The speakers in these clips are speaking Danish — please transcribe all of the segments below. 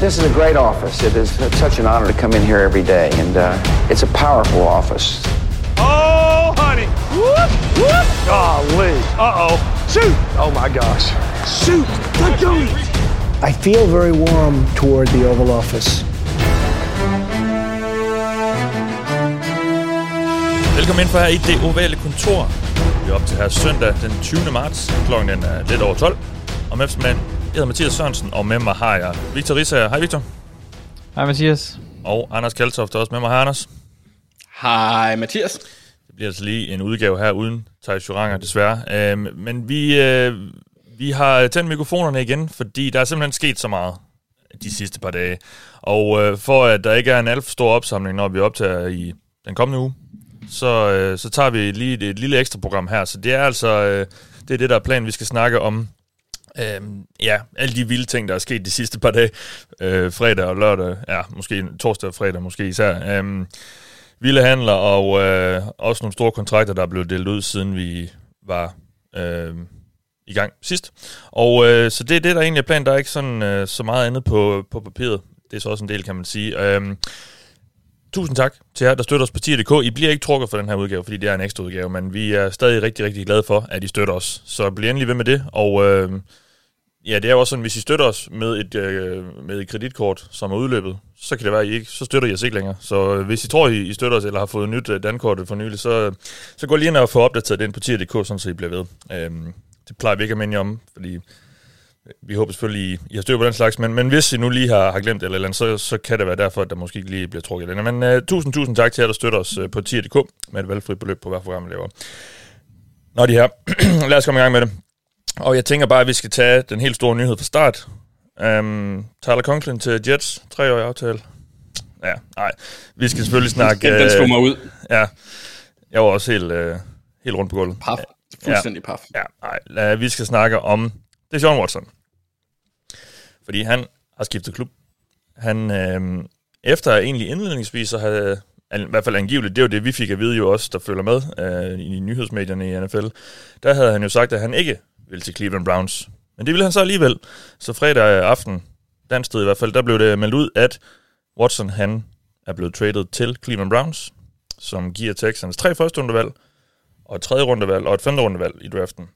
This is a great office. It is such an honor to come in here every day, and uh, it's a powerful office. Oh, honey. Whoop, whoop. Golly. Uh-oh. Shoot. Oh, my gosh. Shoot. Let go. I feel very warm toward the Oval Office. Velkommen ind for her i det ovale kontor. Vi er op til her søndag den 20. marts. Klokken er lidt over 12. Om eftermiddagen, jeg hedder Mathias Sørensen, og med mig har jeg Victor Rissager. Hej Victor. Hej Mathias. Og Anders Kaltoft er også med mig. Hej Anders. Hej Mathias. Det bliver altså lige en udgave her uden Thijs Juranger, desværre. Øhm, men vi, øh, vi har tændt mikrofonerne igen, fordi der er simpelthen sket så meget de sidste par dage. Og øh, for at der ikke er en alt for stor opsamling, når vi optager i den kommende uge, så, øh, så tager vi lige et, et lille ekstra program her. Så det er altså øh, det, er det, der er planen. Vi skal snakke om øh, ja, alle de vilde ting, der er sket de sidste par dage. Øh, fredag og lørdag, ja, måske torsdag og fredag måske især. Øhm, vilde handler og øh, også nogle store kontrakter, der er blevet delt ud, siden vi var øh, i gang sidst. Og øh, så det er det, der egentlig er planen. Der er ikke sådan øh, så meget andet på, på papiret. Det er så også en del, kan man sige. Øh, Tusind tak til jer, der støtter os på tier.dk. I bliver ikke trukket for den her udgave, fordi det er en ekstra udgave, men vi er stadig rigtig, rigtig glade for, at I støtter os. Så bliv endelig ved med det, og øh, ja, det er jo også sådan, hvis I støtter os med et, øh, med et kreditkort, som er udløbet, så kan det være, at I ikke, så støtter I os ikke længere. Så øh, hvis I tror, I, I støtter os, eller har fået nyt øh, dankortet for nylig, så, så gå lige ind og få opdateret den på tier.dk, sådan så I bliver ved. Øh, det plejer vi ikke at minde om, fordi øh, vi håber selvfølgelig, I, I har styr på den slags, men, men hvis I nu lige har, har glemt eller, eller andet, så, så kan det være derfor, at der måske ikke lige bliver trukket den. Men øh, tusind, tusind tak til jer, der støtter os øh, på tier.dk med et valgfrit beløb på hver program, vi laver. Nå, de her. Lad os komme i gang med det. Og jeg tænker bare, at vi skal tage den helt store nyhed fra start. Um, Tyler Conklin til Jets, treårig aftale. Ja, nej. Vi skal selvfølgelig snakke... den, den slog mig ud. Ja, jeg var også helt, uh, helt rundt på gulvet. Paf. Fuldstændig paf. Ja, nej. Lad, vi skal snakke om det er Sean Watson. Fordi han har skiftet klub. Han, øh, efter egentlig indledningsvis så havde, i hvert fald angiveligt, det er jo det, vi fik at vide jo også, der følger med øh, i nyhedsmedierne i NFL, der havde han jo sagt, at han ikke ville til Cleveland Browns. Men det ville han så alligevel. Så fredag aften, dansk i hvert fald, der blev det meldt ud, at Watson han er blevet traded til Cleveland Browns, som giver Texans tre første rundevalg, og et tredje rundevalg, og et femte rundevalg i draften.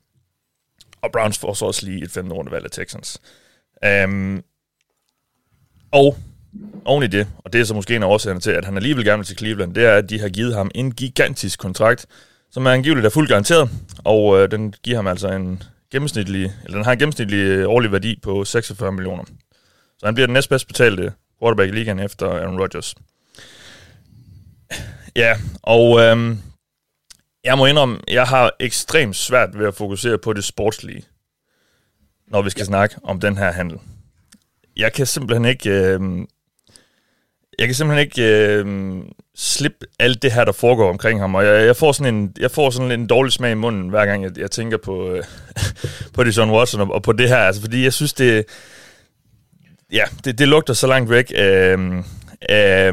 Og Browns får så også lige et femte rundevalg af Texans. Um, og oven i det, og det er så måske en af årsagerne til, at han alligevel gerne vil til Cleveland, det er, at de har givet ham en gigantisk kontrakt, som er angiveligt er fuldt garanteret, og øh, den giver ham altså en gennemsnitlig, eller den har en gennemsnitlig øh, årlig værdi på 46 millioner. Så han bliver den næstbedst betalte quarterback i ligaen efter Aaron Rodgers. Ja, og øhm, jeg må indrømme, jeg har ekstremt svært ved at fokusere på det sportslige, når vi skal ja. snakke om den her handel. Jeg kan simpelthen ikke... Øh, jeg kan simpelthen ikke øh, slippe alt det her, der foregår omkring ham, og jeg, jeg, får, sådan en, jeg får sådan en dårlig smag i munden, hver gang jeg, jeg tænker på, øh, på John Watson og, og på det her, altså, fordi jeg synes, det, ja, det, det lugter så langt væk af, af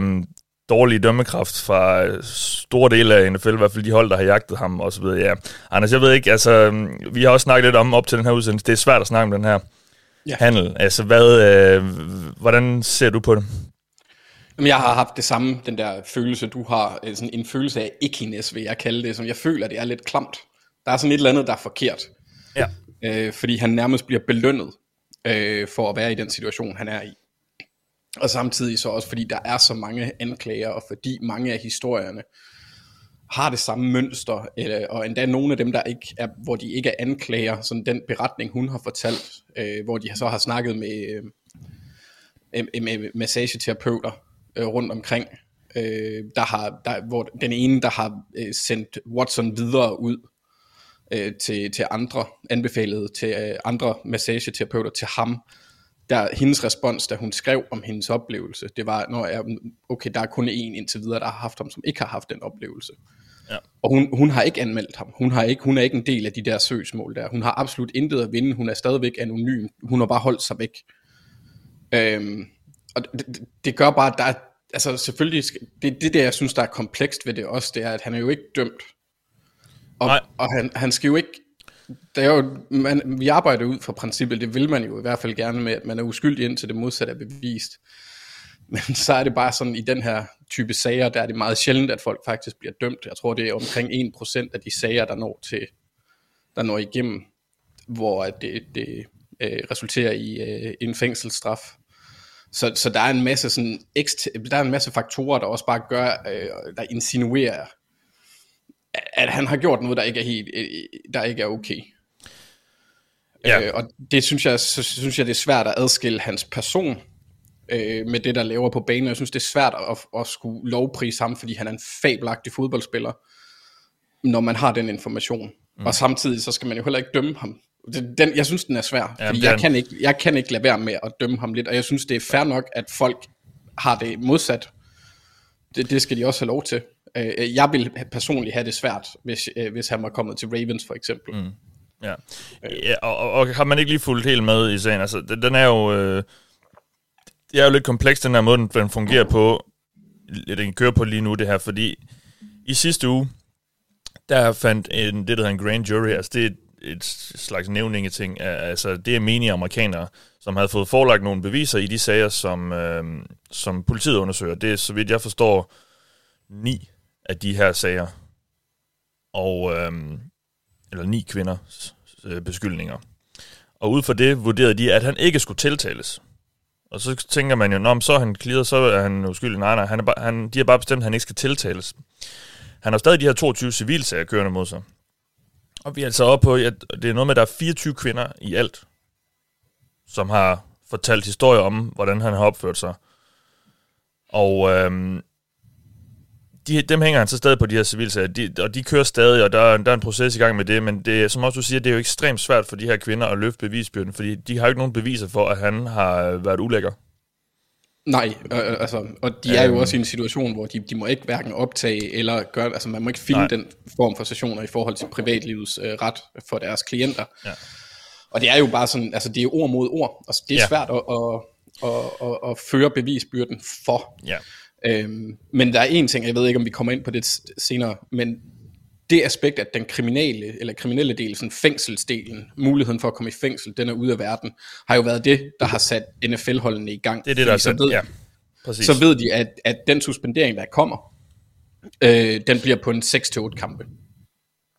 dårlig dømmekraft fra store dele af NFL, i hvert fald de hold, der har jagtet ham og så videre. Ja. Anders, jeg ved ikke, altså, vi har også snakket lidt om op til den her udsendelse, det er svært at snakke om den her ja. handel. Altså, hvad, øh, hvordan ser du på det? Jamen, jeg har haft det samme, den der følelse, du har, øh, sådan en følelse af ickiness, vil jeg kalde det, som jeg føler, det er lidt klamt. Der er sådan et eller andet, der er forkert. Ja. Øh, fordi han nærmest bliver belønnet øh, for at være i den situation, han er i. Og samtidig så også fordi der er så mange anklager, og fordi mange af historierne har det samme mønster, eller, og endda nogle af dem, der ikke er, hvor de ikke er anklager, sådan den beretning, hun har fortalt, øh, hvor de så har snakket med, øh, med massageterapeuter øh, rundt omkring, øh, der har, der, hvor den ene, der har øh, sendt Watson videre ud øh, til, til andre, anbefalet til øh, andre massageterapeuter til ham, der hendes respons, da hun skrev om hendes oplevelse, det var, når jeg, okay, der er kun én indtil videre, der har haft ham, som ikke har haft den oplevelse. Ja. Og hun, hun har ikke anmeldt ham. Hun, har ikke, hun er ikke en del af de der søgsmål der. Hun har absolut intet at vinde. Hun er stadigvæk anonym. Hun har bare holdt sig væk. Øhm, og det, det gør bare, at der er, altså selvfølgelig, det, det der, jeg synes, der er komplekst ved det også, det er, at han er jo ikke dømt. Og, og han, han skal jo ikke, det er jo, man, vi arbejder ud fra princippet, det vil man jo i hvert fald gerne med, at man er uskyldig indtil det modsatte er bevist. Men så er det bare sådan, i den her type sager, der er det meget sjældent, at folk faktisk bliver dømt. Jeg tror, det er omkring 1% af de sager, der når, til, der når igennem, hvor det, det øh, resulterer i øh, en fængselsstraf. Så, så der er en masse sådan, der er en masse faktorer, der også bare gør, øh, der insinuerer, at han har gjort noget, der ikke er helt, øh, der ikke er okay. Ja. Øh, og det synes jeg, så synes jeg, det er svært at adskille hans person øh, med det, der laver på banen. Jeg synes, det er svært at, at skulle lovprise ham, fordi han er en fabelagtig fodboldspiller, når man har den information. Mm. Og samtidig så skal man jo heller ikke dømme ham. Den, jeg synes, den er svær, fordi jeg kan, ikke, jeg kan ikke lade være med at dømme ham lidt, og jeg synes, det er fair nok, at folk har det modsat. Det, det skal de også have lov til. Øh, jeg vil personligt have det svært, hvis, øh, hvis han var kommet til Ravens for eksempel. Mm. Ja, ja og, og, og har man ikke lige fulgt helt med i sagen? Altså, den, den er jo... Øh, det er jo lidt kompleks, den her måde, den fungerer på, den kører på lige nu, det her, fordi i sidste uge, der fandt en, det, der hedder en grand jury, altså det et slags nævningeting, altså det er menige amerikanere, som havde fået forelagt nogle beviser i de sager, som, øh, som politiet undersøger. Det er, så vidt jeg forstår, ni af de her sager. Og, øh, eller ni kvinders øh, beskyldninger. Og ud fra det vurderede de, at han ikke skulle tiltales. Og så tænker man jo, Nå, så er han clearet, så er han uskyldig. Nej, nej, han er bare, han, de har bare bestemt, at han ikke skal tiltales. Han har stadig de her 22 civilsager kørende mod sig. Og vi er altså oppe på, at det er noget med, at der er 24 kvinder i alt, som har fortalt historier om, hvordan han har opført sig. Og øhm, de, dem hænger han så stadig på de her civilsager, de, og de kører stadig, og der, der er en proces i gang med det, men det, som også du siger, det er jo ekstremt svært for de her kvinder at løfte bevisbyrden, fordi de har jo ikke nogen beviser for, at han har været ulækker. Nej, øh, øh altså, og de er jo øhm. også i en situation, hvor de, de må ikke hverken optage eller gøre, altså man må ikke filme Nej. den form for sessioner i forhold til privatlivets øh, ret for deres klienter. Ja. Og det er jo bare sådan, altså det er ord mod ord, altså det er ja. svært at, at, at, at, at føre bevisbyrden for. Ja. Øhm, men der er en ting, jeg ved ikke om vi kommer ind på det senere, men det aspekt, at den kriminelle, eller kriminelle del, sådan fængselsdelen, muligheden for at komme i fængsel, den er ude af verden, har jo været det, der har sat NFL-holdene i gang. Det er det, der er så ved, ja, præcis. Så ved de, at, at den suspendering, der kommer, øh, den bliver på en 6-8 kampe.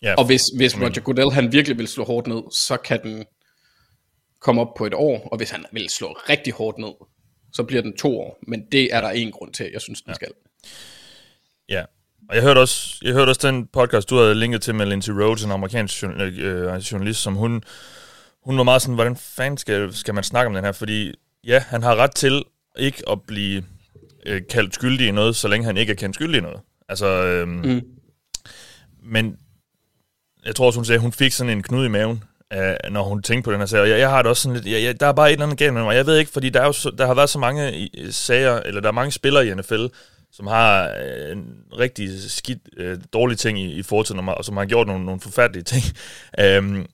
Ja, og hvis, hvis Roger Goodell, han virkelig vil slå hårdt ned, så kan den komme op på et år, og hvis han vil slå rigtig hårdt ned, så bliver den to år. Men det er der en grund til, jeg synes, den ja. skal. Ja, og jeg hørte, også, jeg hørte også den podcast, du havde linket til med Lindsay Rhodes, en amerikansk øh, journalist, som hun, hun var meget sådan, hvordan fanden skal, skal man snakke om den her? Fordi ja, han har ret til ikke at blive øh, kaldt skyldig i noget, så længe han ikke er kendt skyldig i noget. Altså, øhm, mm. men jeg tror også, hun sagde, at hun fik sådan en knude i maven, øh, når hun tænkte på den her sag. Og jeg, jeg har det også sådan lidt, jeg, jeg, der er bare et eller andet galt med mig. Jeg ved ikke, fordi der, er jo der har været så mange sager, eller der er mange spillere i NFL, som har øh, en rigtig skidt, øh, ting i, i fortiden, og som har gjort nogle, nogle forfærdelige ting. øhm,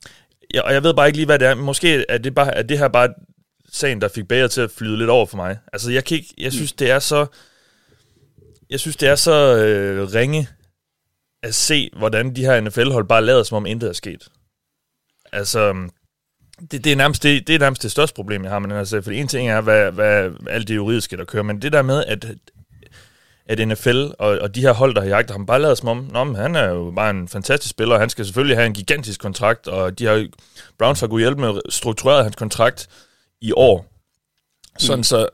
jeg, og jeg ved bare ikke lige, hvad det er. Måske er det, bare, er det her bare sagen, der fik bager til at flyde lidt over for mig. Altså, jeg, kan ikke, jeg synes, det er så... Jeg synes, det er så øh, ringe at se, hvordan de her NFL-hold bare lader, som om intet er sket. Altså, det, det, er nærmest det, det er nærmest det største problem, jeg har med den her sag. For en ting er, hvad, hvad alt det juridiske, der kører, men det der med, at, at NFL og, og de her hold, der har jagtet ham, bare lavet som om, Nå, han er jo bare en fantastisk spiller, og han skal selvfølgelig have en gigantisk kontrakt, og de har, Browns har kunnet hjælpe med at strukturere hans kontrakt i år. Sådan mm. så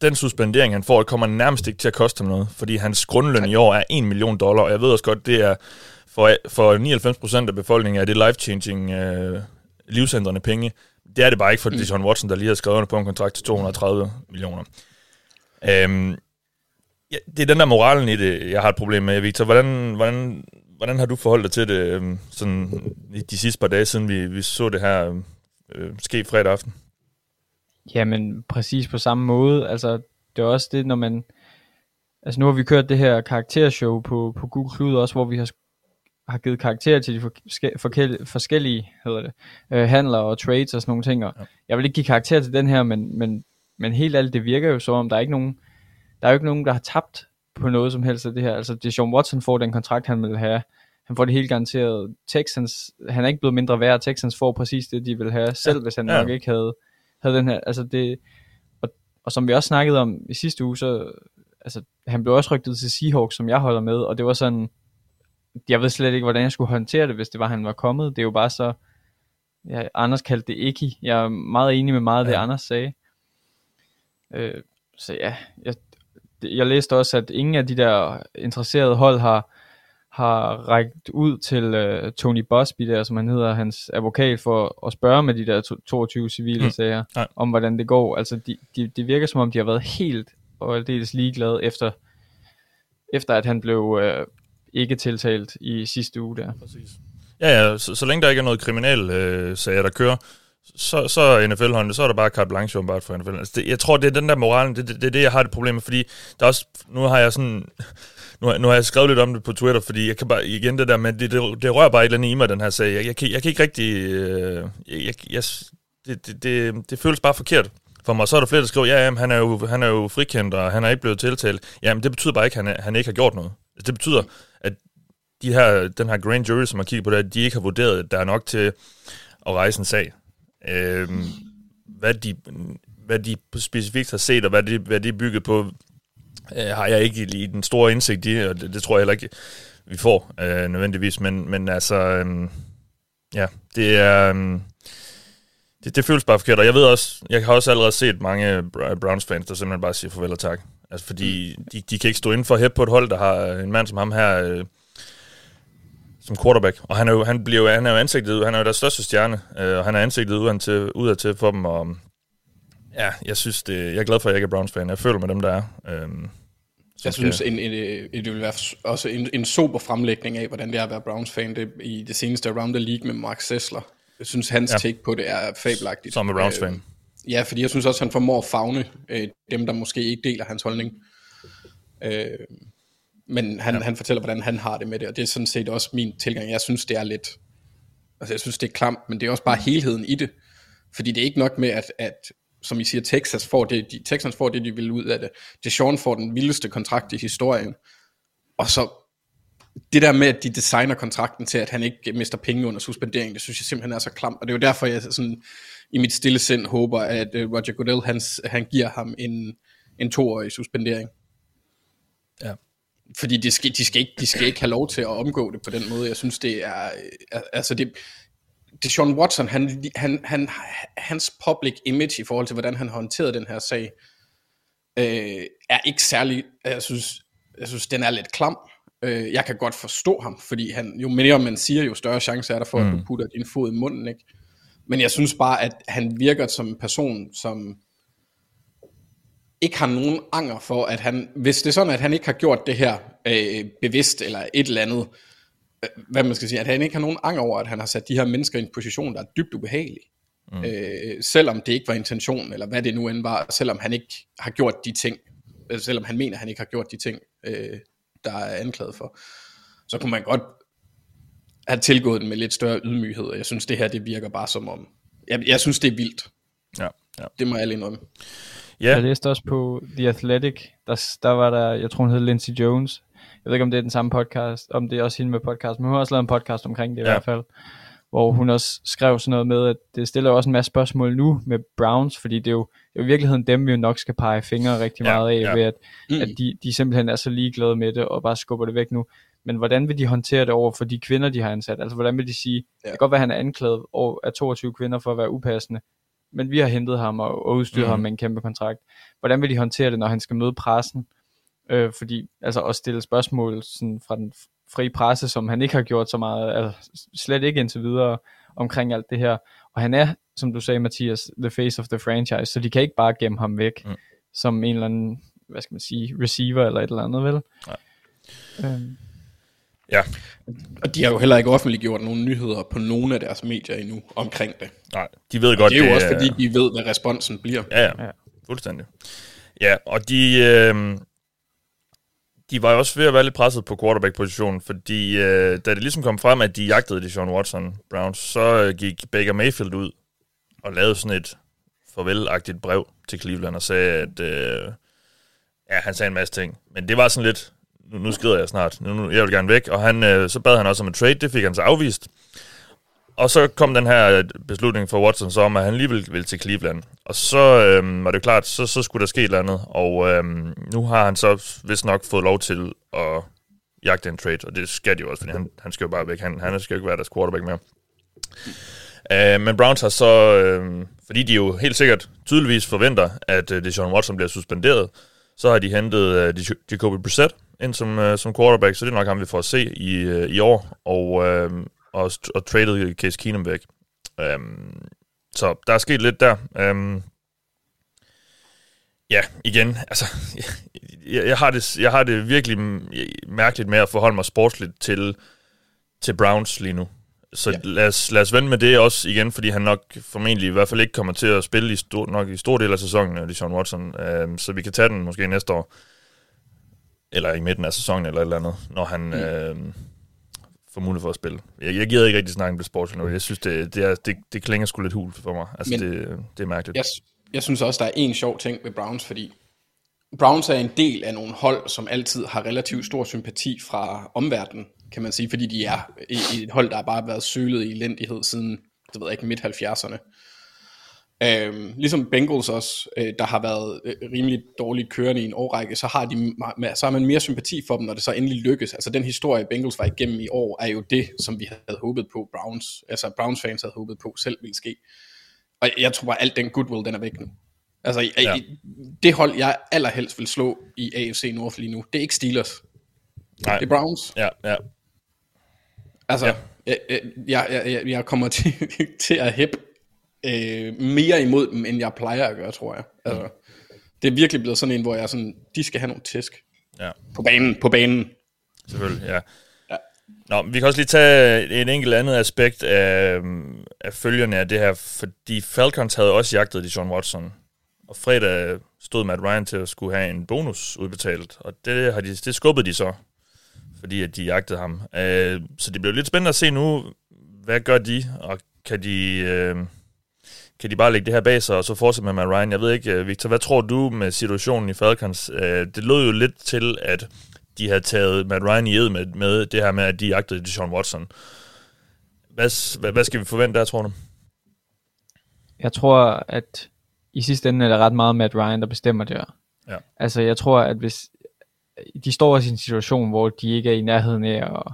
den suspendering, han får, kommer nærmest ikke til at koste ham noget, fordi hans grundløn i år er 1 million dollar, og jeg ved også godt, det er for, for 99% af befolkningen er det life-changing øh, livsændrende penge. Det er det bare ikke for mm. Deshaun Watson, der lige har skrevet under på en kontrakt til 230 millioner. Øhm, ja, det er den der moralen i det, jeg har et problem med, Victor. Hvordan, hvordan, hvordan har du forholdt dig til det øhm, sådan, de sidste par dage, siden vi, vi så det her øh, ske fredag aften? Jamen, præcis på samme måde. Altså, det er også det, når man... Altså, nu har vi kørt det her karaktershow på, på Google Cloud også, hvor vi har har givet karakter til de forskellige, forskellige hedder det, øh, handler og trades og sådan nogle ting. Og ja. Jeg vil ikke give karakter til den her, men, men, men helt alt det virker jo som om, der er ikke nogen, der er jo ikke nogen, der har tabt på noget som helst af det her. Altså, det Sean Watson får den kontrakt, han vil have. han får det helt garanteret. Texans, han er ikke blevet mindre værd, Texans får præcis det, de vil have, selv ja. hvis han Ja. nok ikke havde, havde den her, altså det, og, og som vi også snakkede om i sidste uge, så, altså, han blev også rygtet til Seahawks, som jeg holder med, og det var sådan, jeg ved slet ikke, hvordan jeg skulle håndtere det, hvis det var, han var kommet. Det er jo bare så, ja, Anders kaldte det ikke. Jeg er meget enig med meget af det, Ja. Anders sagde. Øh, så ja, jeg, jeg læste også, at ingen af de der interesserede hold har, har rækket ud til øh, Tony Busby der, som han hedder, hans advokat, for at spørge med de der to- 22 civile mm. sager, Nej. om hvordan det går. Altså, de, de, det virker som om, de har været helt og aldeles ligeglade efter, efter at han blev øh, ikke tiltalt i sidste uge der. Præcis. Ja, ja, så, så længe der ikke er noget kriminel øh, sager, der kører, så, så er NFL-hånden, så er der bare carte blanche åbenbart for NFL. Altså det, jeg tror, det er den der moralen, det, det, det er det, jeg har det problem med, fordi der er også, nu har jeg sådan, nu, har- nu har jeg skrevet lidt om det på Twitter, fordi jeg kan bare, igen det der med, det, det, det rører bare et eller andet i mig, den her sag. Jeg, jeg, kan, jeg kan ikke rigtig, øh, jeg, jeg, det, det, det, det føles bare forkert for mig. Så er der flere, der skriver, ja, jamen, han, er jo, han er jo frikendt, og han er ikke blevet tiltalt. Jamen, det betyder bare ikke, at han, han ikke har gjort noget. Altså, det betyder, at de her, den her grand jury, som har kigget på det, de ikke har vurderet, at der er nok til at rejse en sag. Øhm, hvad, de, hvad de specifikt har set, og hvad de, hvad de er bygget på, øh, har jeg ikke i den store indsigt i, og det, det tror jeg heller ikke, vi får øh, nødvendigvis. Men, men altså, øhm, ja, det er... Øhm, det, det føles bare forkert, og jeg ved også, jeg har også allerede set mange Br- Browns-fans, der simpelthen bare siger farvel og tak. Altså, fordi de, de kan ikke stå inden for at på et hold, der har en mand som ham her, øh, som quarterback. Og han er jo, han bliver jo, han er jo ansigtet, ud- han er jo deres største stjerne, øh, og han er ansigtet udad til, udad til for dem, og ja, jeg synes det, jeg er glad for, at jeg ikke er Browns-fan. Jeg føler med dem, der er. Øhm, Jeg synes, en, en, en, det vil være også en, en sober fremlægning af, hvordan det er at være Browns-fan det, i det seneste Around the League med Mark Sessler. Jeg synes, hans Ja. take på det er fabelagtigt. Som er Browns-fan. Øh, ja, fordi jeg synes også, han formår at fagne øh, dem, der måske ikke deler hans holdning. Øh, men han, ja. han fortæller, hvordan han har det med det, og det er sådan set også min tilgang. Jeg synes, det er lidt... Altså, jeg synes, det er klamt, men det er også bare helheden i det. Fordi det er ikke nok med, at, at som I siger, Texas får det, de, Texans får det, de vil ud af det. Deshaun får den vildeste kontrakt i historien. Og så det der med, at de designer kontrakten til, at han ikke mister penge under suspendering, det synes jeg simpelthen er så klamt. Og det er jo derfor, jeg sådan, i mit stille sind håber, at uh, Roger Goodell, han, han giver ham en, en toårig suspendering. Ja. Fordi de skal, de, skal ikke, de skal ikke have lov til at omgå det på den måde. Jeg synes, det er... Altså, det, det Sean Watson, han, han, han, hans public image i forhold til, hvordan han håndterede den her sag, øh, er ikke særlig... Jeg synes, jeg synes, den er lidt klam. Øh, jeg kan godt forstå ham, fordi han, jo mere man siger, jo større chance er der for, mm. at du putter din fod i munden. Ikke? Men jeg synes bare, at han virker som en person, som ikke har nogen anger for, at han, hvis det er sådan, at han ikke har gjort det her øh, bevidst, eller et eller andet, øh, hvad man skal sige, at han ikke har nogen anger over, at han har sat de her mennesker i en position, der er dybt ubehagelig. Mm. Øh, selvom det ikke var intentionen, eller hvad det nu end var, selvom han ikke har gjort de ting, øh, selvom han mener, at han ikke har gjort de ting, øh, der er anklaget for, så kunne man godt have tilgået den med lidt større ydmyghed, og jeg synes, det her, det virker bare som om, jeg, jeg synes, det er vildt. Ja, ja. Det må jeg alene indrømme. Ja, Jeg læste også på The Athletic, der, der var der, jeg tror hun hed Lindsay Jones, jeg ved ikke om det er den samme podcast, om det er også hende med podcast, men hun har også lavet en podcast omkring det i Ja. hvert fald, hvor hun også skrev sådan noget med, at det stiller også en masse spørgsmål nu med Browns, fordi det er jo, det er i virkeligheden dem, vi jo nok skal pege fingre rigtig Ja, meget af, ja. ved at, Mm. at de, de simpelthen er så ligeglade med det, og bare skubber det væk nu. Men hvordan vil de håndtere det over for de kvinder, de har ansat? Altså hvordan vil de sige, ja. det kan godt være, at han er anklaget over af 22 kvinder for at være upassende, men vi har hentet ham og, og udstyret mm. ham med en kæmpe kontrakt. Hvordan vil de håndtere det, når han skal møde pressen? Øh, fordi, altså at stille spørgsmål sådan, fra den frie presse, som han ikke har gjort så meget, altså slet ikke indtil videre omkring alt det her. Og han er, som du sagde, Mathias, the face of the franchise, så de kan ikke bare gemme ham væk, mm. som en eller anden, hvad skal man sige, receiver eller et eller andet, vel? Nej. Øhm, ja. Og de har jo heller ikke offentliggjort nogen nyheder på nogen af deres medier endnu omkring det. Nej, de ved godt, det er jo også er- fordi, de ved, hvad responsen bliver. Ja, ja. Ja. Fuldstændig. Ja, og de, øh, de var jo også ved at være lidt presset på quarterback-positionen, fordi øh, da det ligesom kom frem, at de jagtede de Sean Watson Browns, så øh, gik Baker Mayfield ud og lavede sådan et farvelagtigt brev til Cleveland og sagde, at øh, ja, han sagde en masse ting. Men det var sådan lidt, nu, nu skrider jeg snart, nu, nu, jeg vil gerne væk, og han, øh, så bad han også om en trade, det fik han så afvist. Og så kom den her øh, beslutning for Watson så om, at han lige ville, til Cleveland. Og så øh, var det jo klart, så, så skulle der ske et eller andet. Og øh, nu har han så vist nok fået lov til at jagte en trade, og det skal de jo også, fordi han, han skal jo bare væk. Han, han skal jo ikke være deres quarterback mere. Uh, men Browns har så, uh, fordi de jo helt sikkert tydeligvis forventer, at uh, Deshaun Watson bliver suspenderet, så har de hentet uh, Jacoby Brissett ind som, uh, som quarterback, så det er nok ham, vi får at se i, uh, i år, og, uh, og, og traded Case Keenum væk. Um, så der er sket lidt der. Um, ja, igen, altså, jeg, jeg, har det, jeg har det virkelig mærkeligt med at forholde mig sportsligt til, til Browns lige nu. Så ja. lad, os, lad os vende med det også igen, fordi han nok formentlig i hvert fald ikke kommer til at spille i stor, nok i stor del af sæsonen, Sean Watson. Øh, så vi kan tage den måske næste år, eller i midten af sæsonen, eller et eller andet, når han mm. øh, får mulighed for at spille. Jeg, jeg gider ikke rigtig snakke med sports nu. Jeg synes, det, det, er, det, det klinger sgu lidt hult for mig. Altså, Men det, det er mærkeligt. Jeg, jeg synes også, der er en sjov ting ved Browns, fordi Browns er en del af nogle hold, som altid har relativt stor sympati fra omverdenen kan man sige, fordi de er et hold, der har bare været sølet i elendighed siden, det ved jeg ikke, midt-70'erne. Øhm, ligesom Bengals også, øh, der har været øh, rimelig dårligt kørende i en årrække, så har, de, så har man mere sympati for dem, når det så endelig lykkes. Altså den historie, Bengals var igennem i år, er jo det, som vi havde håbet på, Browns, altså Browns fans havde håbet på, selv ville ske. Og jeg tror bare, alt den goodwill, den er væk nu. Altså, ja. det hold, jeg allerhelst vil slå i AFC North lige nu, det er ikke Steelers. Nej. Det er Browns. Ja, ja. Altså, ja. jeg, jeg, jeg, jeg kommer til, til at hæppe øh, mere imod dem, end jeg plejer at gøre, tror jeg. Altså, mm. Det er virkelig blevet sådan en, hvor jeg sådan, de skal have nogle tæsk. Ja. På banen, på banen. Selvfølgelig, ja. ja. Nå, vi kan også lige tage et enkelt andet aspekt af, af følgerne af det her, fordi Falcons havde også jagtet de John Watson. Og fredag stod Matt Ryan til at skulle have en bonus udbetalt, og det, har de, det skubbede de så fordi at de jagtede ham. Øh, så det bliver lidt spændende at se nu, hvad gør de, og kan de, øh, kan de bare lægge det her bag sig, og så fortsætte med Matt Ryan? Jeg ved ikke, øh, Victor, hvad tror du med situationen i Falcons? Øh, det lød jo lidt til, at de havde taget Matt Ryan i ed med, med det her med, at de jagtede Deshaun Watson. Hvad, hvad, hvad skal vi forvente der, tror du? Jeg tror, at i sidste ende er det ret meget Matt Ryan, der bestemmer det her. Ja. Altså, jeg tror, at hvis, de står også i en situation, hvor de ikke er i nærheden af at,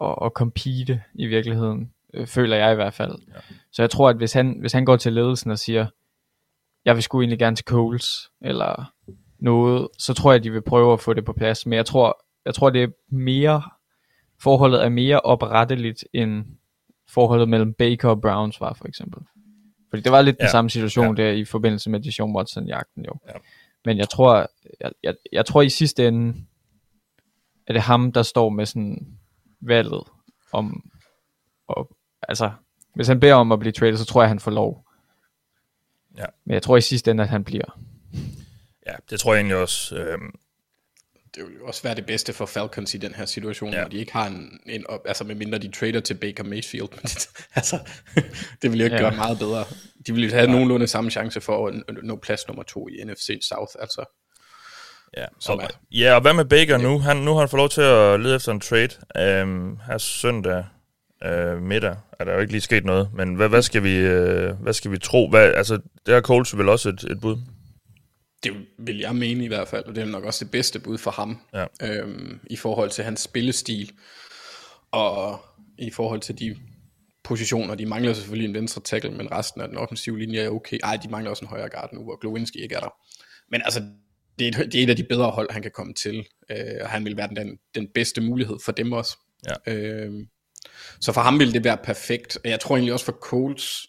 at, at compete i virkeligheden, øh, føler jeg i hvert fald. Ja. Så jeg tror, at hvis han, hvis han går til ledelsen og siger, jeg vil sgu egentlig gerne til Coles, eller noget, så tror jeg, at de vil prøve at få det på plads. Men jeg tror, jeg tror det er mere, forholdet er mere opretteligt, end forholdet mellem Baker og Browns var, for eksempel. Fordi det var lidt ja. den samme situation ja. der i forbindelse med Deshaun Watson-jagten jo. Ja. Men jeg tror, jeg, jeg, jeg tror i sidste ende, er det ham, der står med sådan valget om, og, altså, hvis han beder om at blive traded, så tror jeg, han får lov. Ja. Men jeg tror i sidste ende, at han bliver. Ja, det tror jeg egentlig også. Øhm. Det vil jo også være det bedste for Falcons i den her situation, ja. hvor de ikke har en, en altså med mindre de trader til Baker Mayfield. altså, det vil jo ikke ja. gøre meget bedre. De vil jo have ja. nogenlunde samme chance for at nå plads nummer to i NFC South, altså. Ja, som og, er. ja, og hvad med Baker nu? Han, nu har han fået lov til at lede efter en trade. Um, her søndag uh, middag er der jo ikke lige sket noget, men hvad, hvad, skal, vi, uh, hvad skal vi tro? Hvad, altså, det har Coles vel også et, et bud? Det vil jeg mene i hvert fald, og det er nok også det bedste bud for ham, ja. øhm, i forhold til hans spillestil, og i forhold til de positioner. De mangler selvfølgelig en venstre tackle, men resten af den offensive linje er okay. Ej, de mangler også en højre guard nu, hvor Glowinski ikke er der. Men altså, det er, et, det er et af de bedre hold, han kan komme til, øh, og han vil være den, den bedste mulighed for dem også. Ja. Øh, så for ham vil det være perfekt, og jeg tror egentlig også for Colts,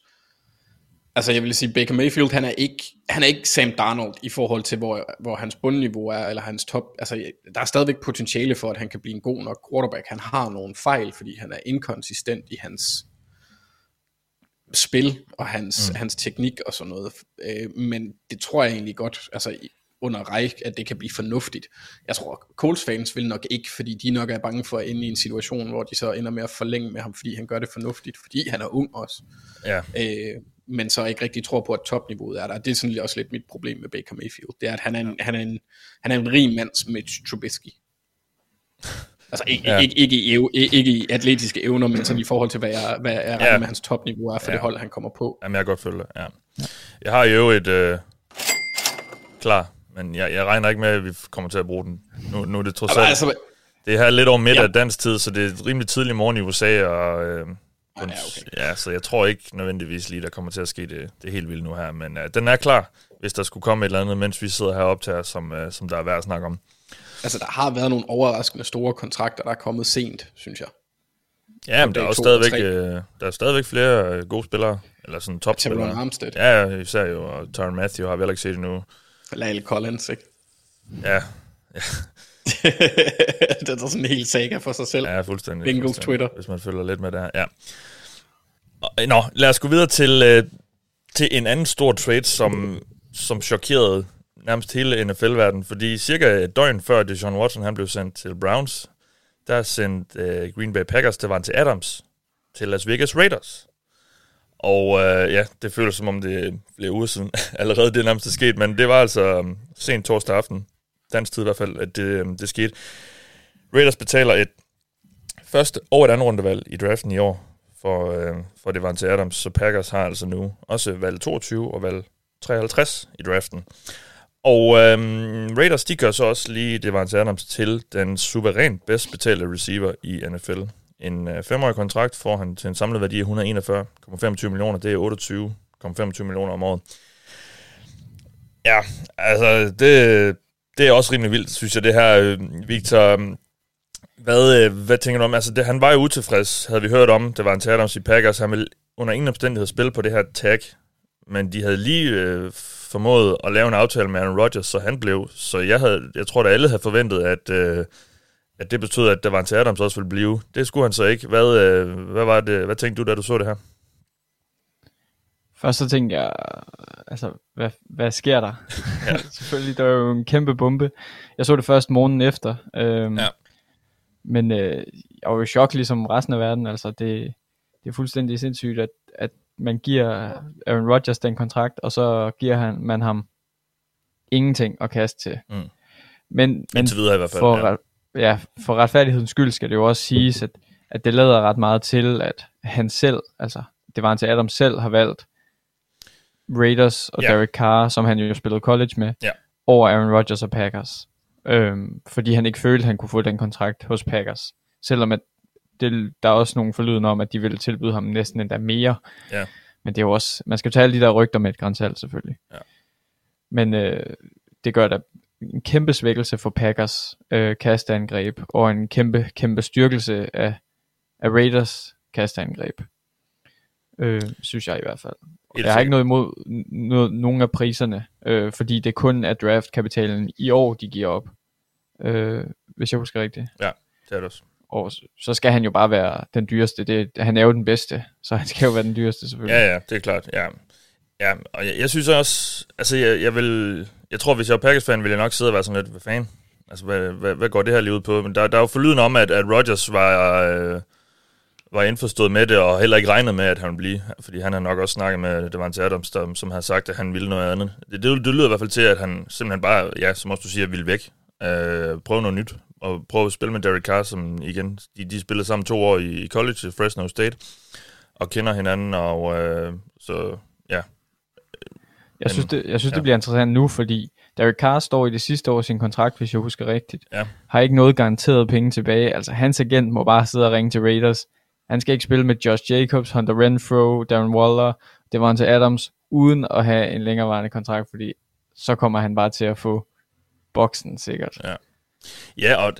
altså jeg vil sige, Baker Mayfield, han er ikke, han er ikke Sam Darnold i forhold til, hvor, hvor hans bundniveau er, eller hans top, altså der er stadigvæk potentiale for, at han kan blive en god nok quarterback. Han har nogle fejl, fordi han er inkonsistent i hans spil og hans, mm. hans teknik og sådan noget. Øh, men det tror jeg egentlig godt, altså under Reich, at det kan blive fornuftigt. Jeg tror, Coles fans vil nok ikke, fordi de nok er bange for at ende i en situation, hvor de så ender med at forlænge med ham, fordi han gør det fornuftigt, fordi han er ung også. Ja. Øh, men så ikke rigtig tror på, at topniveauet er der. Det er sådan også lidt mit problem med Baker Mayfield. Det er, at han er en, han er en, han er en rig mands Mitch Trubisky. Altså ikke, ja. ikke, ikke, i, ikke i atletiske evner, men sådan i forhold til, hvad jeg, hvad jeg ja. med hans topniveau er for ja. det hold, han kommer på. Jamen, jeg kan godt følge det, ja. Jeg har jo et øh, klar, men jeg, jeg regner ikke med, at vi kommer til at bruge den. Nu, nu er det trods alt... Altså, det er her lidt over midt ja. af dansk tid, så det er rimelig tidlig morgen i USA, og... Øh, ja, okay. ja, så jeg tror ikke nødvendigvis lige, der kommer til at ske det, det helt vildt nu her, men uh, den er klar, hvis der skulle komme et eller andet, mens vi sidder heroppe til som, uh, som der er værd at snakke om. Altså, der har været nogle overraskende store kontrakter, der er kommet sent, synes jeg. Ja, men der er også stadigvæk, øh, der er stadigvæk flere øh, gode spillere, eller sådan topspillere. Ja, Armstead. Ja, især jo, og Tyron Matthew har vi heller ikke set endnu. Lale Collins, ikke? Ja. ja. det er sådan en helt saga for sig selv. Ja, fuldstændig. Bingos fuldstændig, Twitter. Hvis man følger lidt med det her, ja. Nå, lad os gå videre til, øh, til en anden stor trade, som, som chokerede nærmest hele NFL-verdenen, fordi cirka et døgn før Deshaun Watson han blev sendt til Browns, der sendte øh, Green Bay Packers til Adams til Las Vegas Raiders. Og øh, ja, det føles som om det er flere uger siden allerede det nærmest er sket, men det var altså um, sent torsdag aften, dansk tid i hvert fald, at det, um, det skete. Raiders betaler et første og et andet rundevalg i draften i år for, øh, for det var til Adams, så Packers har altså nu også valg 22 og valg 53 i draften. Og øh, Raiders, de gør så også lige Devante Adams til den suverænt bedst betalte receiver i NFL. En øh, femårig kontrakt får han til en samlet værdi af 141,25 millioner. Det er 28,25 millioner om året. Ja, altså, det, det er også rimelig vildt, synes jeg, det her, øh, Victor. Hvad, øh, hvad tænker du om? Altså, det, han var jo utilfreds, havde vi hørt om. Det var en Adams i Packers. Han ville under ingen omstændighed spille på det her tag. Men de havde lige øh, formået at lave en aftale med Aaron Rodgers, så han blev. Så jeg, havde, jeg tror, at alle havde forventet, at, øh, at det betød, at der var en til Adams også ville blive. Det skulle han så ikke. Hvad, øh, hvad, var det, hvad tænkte du, da du så det her? Først så tænkte jeg, altså, hvad, hvad sker der? Ja. Selvfølgelig, der var jo en kæmpe bombe. Jeg så det først morgenen efter. Øhm, ja. Men øh, jeg var jo i chok, ligesom resten af verden. Altså, det, det er fuldstændig sindssygt, at, at man giver Aaron Rodgers den kontrakt, og så giver han, man ham ingenting at kaste til. Mm. Men, men videre i hvert fald, for, ja. Ja. for retfærdighedens skyld skal det jo også siges, at, at det lader ret meget til, at han selv, altså det var han til Adam selv, har valgt Raiders og ja. Derek Carr, som han jo spillede college med, ja. over Aaron Rodgers og Packers. Øhm, fordi han ikke følte, at han kunne få den kontrakt hos Packers. Selvom at det, der er også nogle forlyden om, at de ville tilbyde ham næsten endda mere. Ja. Men det er jo også, man skal jo tage alle de der rygter med et grænsalt selvfølgelig. Ja. Men øh, det gør da en kæmpe svækkelse for Packers øh, kastangreb, og en kæmpe, kæmpe styrkelse af, af Raiders kastangreb. Øh, synes jeg i hvert fald. Jeg har ikke noget imod noget, nogen af priserne, øh, fordi det kun er draftkapitalen i år, de giver op. Øh, hvis jeg husker rigtigt. Ja, det er det også og så skal han jo bare være den dyreste. Det, han er jo den bedste, så han skal jo være den dyreste selvfølgelig. Ja, ja, det er klart. Ja, ja og jeg, jeg synes også, altså jeg, jeg vil, jeg tror, hvis jeg var Packers-fan, ville jeg nok sidde og være sådan lidt, hvad fan? Altså, hvad, hvad, hvad går det her lige ud på? Men der, der er jo forlyden om, at, at Rodgers var, øh, var indforstået med det, og heller ikke regnet med, at han ville blive. Fordi han har nok også snakket med Devante Adams, der, som har sagt, at han ville noget andet. Det, det, det lyder i hvert fald til, at han simpelthen bare, ja, som også du siger, ville væk. Øh, prøve noget nyt og prøve at spille med Derek Carr, som igen, de, de spillede sammen to år i, college i Fresno State, og kender hinanden, og øh, så ja. Jeg synes, det, jeg synes ja. det bliver interessant nu, fordi Derek Carr står i det sidste år sin kontrakt, hvis jeg husker rigtigt. Ja. Har ikke noget garanteret penge tilbage. Altså hans agent må bare sidde og ringe til Raiders. Han skal ikke spille med Josh Jacobs, Hunter Renfro, Darren Waller, Devonta Adams, uden at have en længerevarende kontrakt, fordi så kommer han bare til at få boksen sikkert. Ja. Ja, og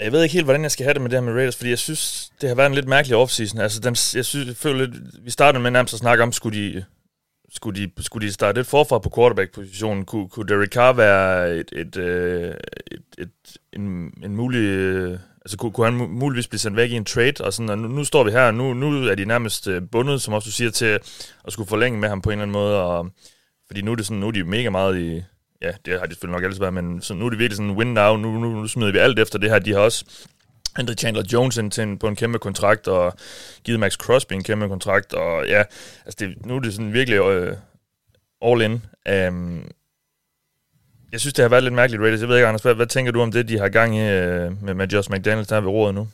jeg ved ikke helt, hvordan jeg skal have det med det her med Raiders, fordi jeg synes, det har været en lidt mærkelig offseason. Altså, den, jeg synes, jeg føler lidt, vi startede med nærmest at snakke om, skulle de, skulle de, skulle de starte lidt forfra på quarterback-positionen? Kunne, kunne Derek Carr være et, et, øh, et, et, en, en mulig... Øh, altså, kunne, kunne han muligvis blive sendt væk i en trade? Og, sådan, og nu, nu står vi her, og nu, nu er de nærmest øh, bundet, som også du siger, til at skulle forlænge med ham på en eller anden måde. Og, fordi nu er, det sådan, nu er de mega meget i, ja, det har de selvfølgelig nok altid været, men så nu er det virkelig sådan win now, nu, nu, nu smider vi alt efter det her. De har også hentet Chandler Jones ind til en, på en kæmpe kontrakt, og givet Max Crosby en kæmpe kontrakt, og ja, altså det, nu er det sådan virkelig øh, all in. Um, Jeg synes, det har været lidt mærkeligt, Raiders. Jeg ved ikke, Anders, hvad, hvad tænker du om det, de har gang i øh, med, med Josh McDaniels der ved rådet nu?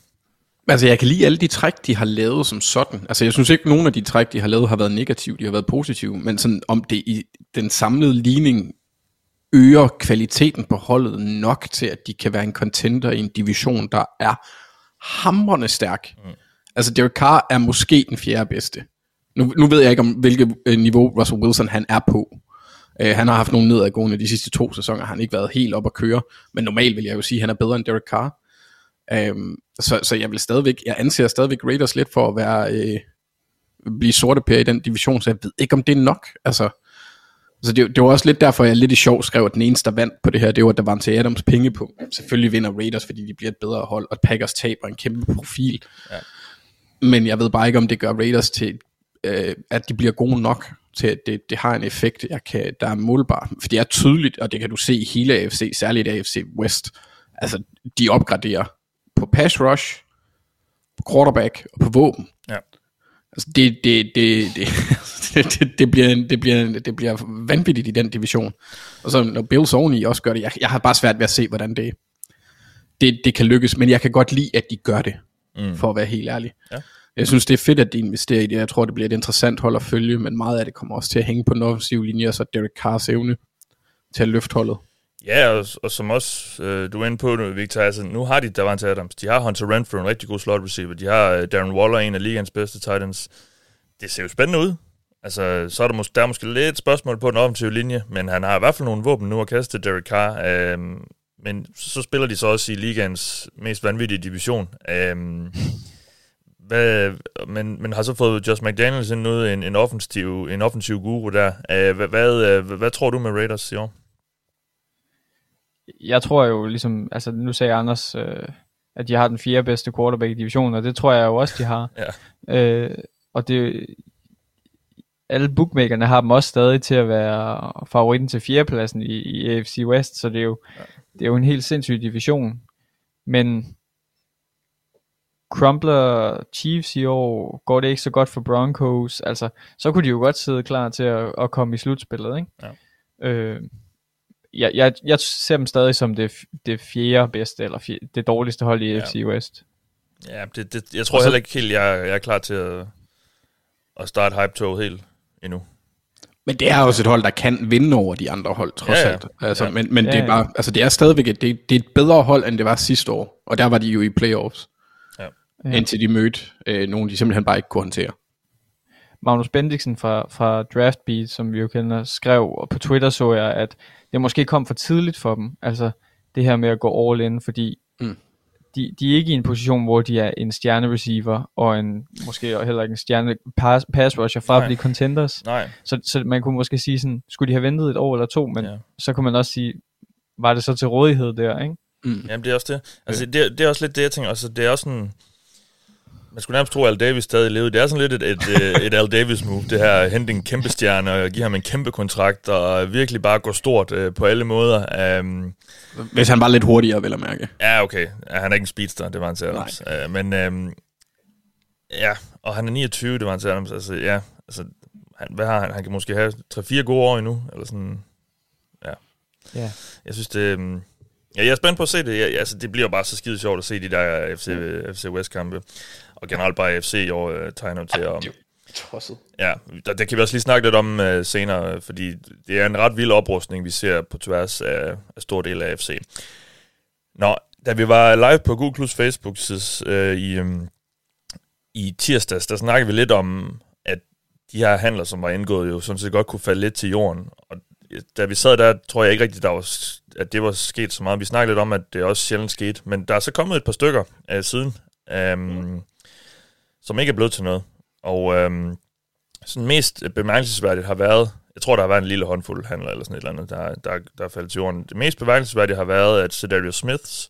Altså, jeg kan lide alle de træk, de har lavet som sådan. Altså, jeg synes ikke, at nogen af de træk, de har lavet, har været negative. De har været positive. Men sådan, om det i den samlede ligning øger kvaliteten på holdet nok til, at de kan være en contender i en division, der er hamrende stærk. Mm. Altså, Derek Carr er måske den fjerde bedste. Nu, nu ved jeg ikke, om hvilket øh, niveau Russell Wilson han er på. Uh, han har haft nogle nedadgående de sidste to sæsoner, har han ikke været helt op at køre, men normalt vil jeg jo sige, at han er bedre end Derek Carr. Um, så, så jeg vil stadigvæk, jeg anser stadigvæk Raiders lidt for at være, uh, blive sorte pære i den division, så jeg ved ikke, om det er nok. Altså, altså det, det var også lidt derfor, jeg lidt i sjov skrev, at den eneste, der vandt på det her, det var, at der var en til Adams penge på. Selvfølgelig vinder Raiders, fordi de bliver et bedre hold, og Packers taber en kæmpe profil. Ja. Men jeg ved bare ikke, om det gør Raiders til, uh, at de bliver gode nok til, at det, det har en effekt, jeg kan, der er målbar. For det er tydeligt, og det kan du se i hele AFC, særligt AFC West. Altså, de opgraderer på pass rush, på quarterback og på våben. Ja. Altså, det, det, det, det, det, det, bliver, det, bliver, det bliver vanvittigt i den division. Og så når Bills oveni også gør det, jeg, jeg har bare svært ved at se, hvordan det, det, det kan lykkes, men jeg kan godt lide, at de gør det, mm. for at være helt ærlig. Ja. Jeg synes, det er fedt, at de investerer i det. Jeg tror, det bliver et interessant hold at følge, men meget af det kommer også til at hænge på den offensive linje, og så Derek Carrs evne til at løfte holdet. Ja, og, og som også øh, du er inde på nu, Victor, altså nu har de Davante Adams, de har Hunter Renfrew, en rigtig god slot receiver, de har øh, Darren Waller, en af ligens bedste titans. Det ser jo spændende ud. Altså, så er der, mås- der er måske lidt spørgsmål på den offensive linje, men han har i hvert fald nogle våben nu at kaste Derek Carr. Øh, men så spiller de så også i ligens mest vanvittige division. Øh, hvad, men, men har så fået Josh McDaniels ind ud en, en, offensiv, en offensiv guru der. Øh, hvad, hvad, hvad, hvad tror du med Raiders i år? Jeg tror jo ligesom, altså nu sagde Anders, øh, at de har den fjerde bedste quarterback i divisionen, og det tror jeg jo også, de har. ja. øh, og det, alle bookmakerne har dem også stadig til at være favoritten til fjerdepladsen i, i AFC West, så det er jo, ja. det er jo en helt sindssyg division. Men crumbler Chiefs i år, går det ikke så godt for Broncos, altså, så kunne de jo godt sidde klar til at, at komme i slutspillet, ikke? Ja. Øh, jeg, jeg, jeg ser dem stadig som det, det fjerde bedste, eller fjerde, det dårligste hold i AFC ja. West. Ja, det, det, jeg tror så, heller ikke helt, jeg, jeg er klar til at, at starte hype-toget helt endnu. Men det er også et hold, der kan vinde over de andre hold, trods ja, ja. alt. Altså, ja. Men, men ja, ja. det er bare, altså det er stadigvæk et, det, det er et bedre hold, end det var sidste år. Og der var de jo i playoffs. Ja. Indtil de mødte øh, nogen, de simpelthen bare ikke kunne håndtere. Magnus Bendiksen fra, fra Draftbeat, som vi jo kender, skrev, og på Twitter så jeg, at det måske kom for tidligt for dem, altså det her med at gå all in, fordi mm. de, de er ikke i en position, hvor de er en stjerne receiver, og en, måske heller ikke en stjerne pass, pass rusher fra Nej. at blive contenders. Nej. Så, så man kunne måske sige sådan, skulle de have ventet et år eller to, men ja. så kunne man også sige, var det så til rådighed der, ikke? Mm. Jamen det er også det. Altså det, det er også lidt det, jeg tænker, altså det er også sådan, man skulle nærmest tro, at Al Davis stadig levede. Det er sådan lidt et, et, et, et Al Davis move, det her at hente en kæmpe stjerne og give ham en kæmpe kontrakt og virkelig bare gå stort uh, på alle måder. Um, Hvis han var lidt hurtigere, vil jeg mærke. Ja, okay. Ja, han er ikke en speedster, det var han til Adams. Uh, men um, ja, og han er 29, det var han til Adams. Altså ja, altså, han, hvad har han? Han kan måske have 3-4 gode år endnu, eller sådan. Ja. Ja. Jeg synes, det... Um, Ja, jeg er spændt på at se det. Ja, altså, det bliver bare så skide sjovt at se de der FC, FC West-kampe. Og generelt bare FC i år uh, tegner til at... Tosset. Ja, der, der kan vi også lige snakke lidt om uh, senere, fordi det er en ret vild oprustning, vi ser på tværs af, af stor del af FC. Nå, da vi var live på Google Plus Facebook uh, i, um, i tirsdags, der snakkede vi lidt om, at de her handler, som var indgået, jo sådan set godt kunne falde lidt til jorden. Og da vi sad der, tror jeg ikke rigtigt, der var, at det var sket så meget. Vi snakkede lidt om, at det også sjældent skete, men der er så kommet et par stykker uh, siden. Um, mm som ikke er blevet til noget. Og øhm, sådan mest bemærkelsesværdigt har været, jeg tror, der har været en lille håndfuld handler eller sådan et eller andet, der, der, der er faldet til jorden. Det mest bemærkelsesværdige har været, at Cedarius Smiths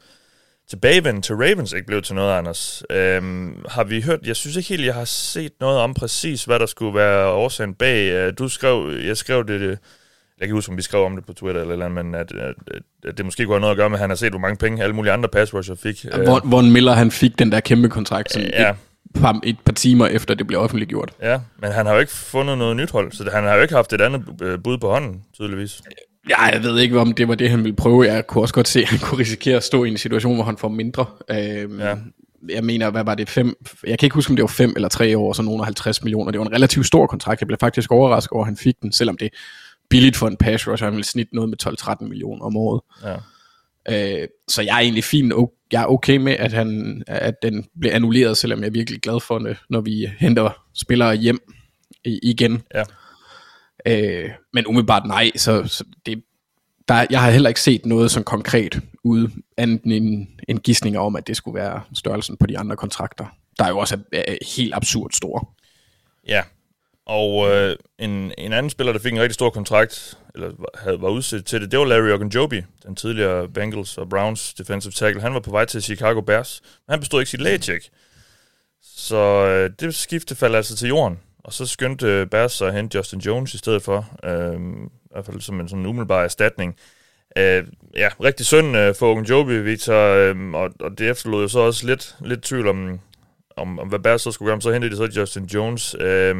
tilbagevend til Ravens ikke blev til noget, Anders. Øhm, har vi hørt, jeg synes ikke helt, jeg har set noget om præcis, hvad der skulle være årsagen bag. Øh, du skrev, jeg skrev det, jeg kan huske, om vi skrev om det på Twitter eller eller men at, at, at det måske kunne have noget at gøre med, at han har set, hvor mange penge alle mulige andre pass rusher fik. Hvor, hvor Miller han fik den der kæmpe kontrakt, som ja par, et par timer efter det blev offentliggjort. Ja, men han har jo ikke fundet noget nyt hold, så han har jo ikke haft et andet øh, bud på hånden, tydeligvis. Ja, jeg ved ikke, om det var det, han ville prøve. Jeg kunne også godt se, at han kunne risikere at stå i en situation, hvor han får mindre. Øhm, Ja. Jeg mener, hvad var det? Fem, jeg kan ikke huske, om det var fem eller tre år, så nogen af 50 millioner. Det var en relativt stor kontrakt. Jeg blev faktisk overrasket over, at han fik den, selvom det er billigt for en pass rusher. Han ville snit noget med 12-13 millioner om året. Ja. Øh, så jeg er egentlig fint, jeg er okay med, at, han, at den bliver annulleret, selvom jeg er virkelig glad for det, når vi henter spillere hjem igen. Ja. Øh, men umiddelbart nej, så, så det, der, jeg har heller ikke set noget som konkret ude, andet end en, en gissning om, at det skulle være størrelsen på de andre kontrakter, der er jo også er, er helt absurd store. Ja, og øh, en, en anden spiller, der fik en rigtig stor kontrakt, eller havde, var udsat til det, det var Larry Ogunjobi, den tidligere Bengals og Browns defensive tackle. Han var på vej til Chicago Bears, men han bestod ikke sit lægecheck. Så øh, det skifte faldt altså til jorden, og så skyndte øh, Bears sig at hente Justin Jones i stedet for, øh, i hvert fald som en sådan umiddelbar erstatning. Øh, ja, rigtig synd øh, for Ogunjobi, Victor, øh, og, og det efterlod jo så også lidt, lidt tvivl om, om, om hvad Bears så skulle gøre, men så hentede de så Justin Jones. Øh,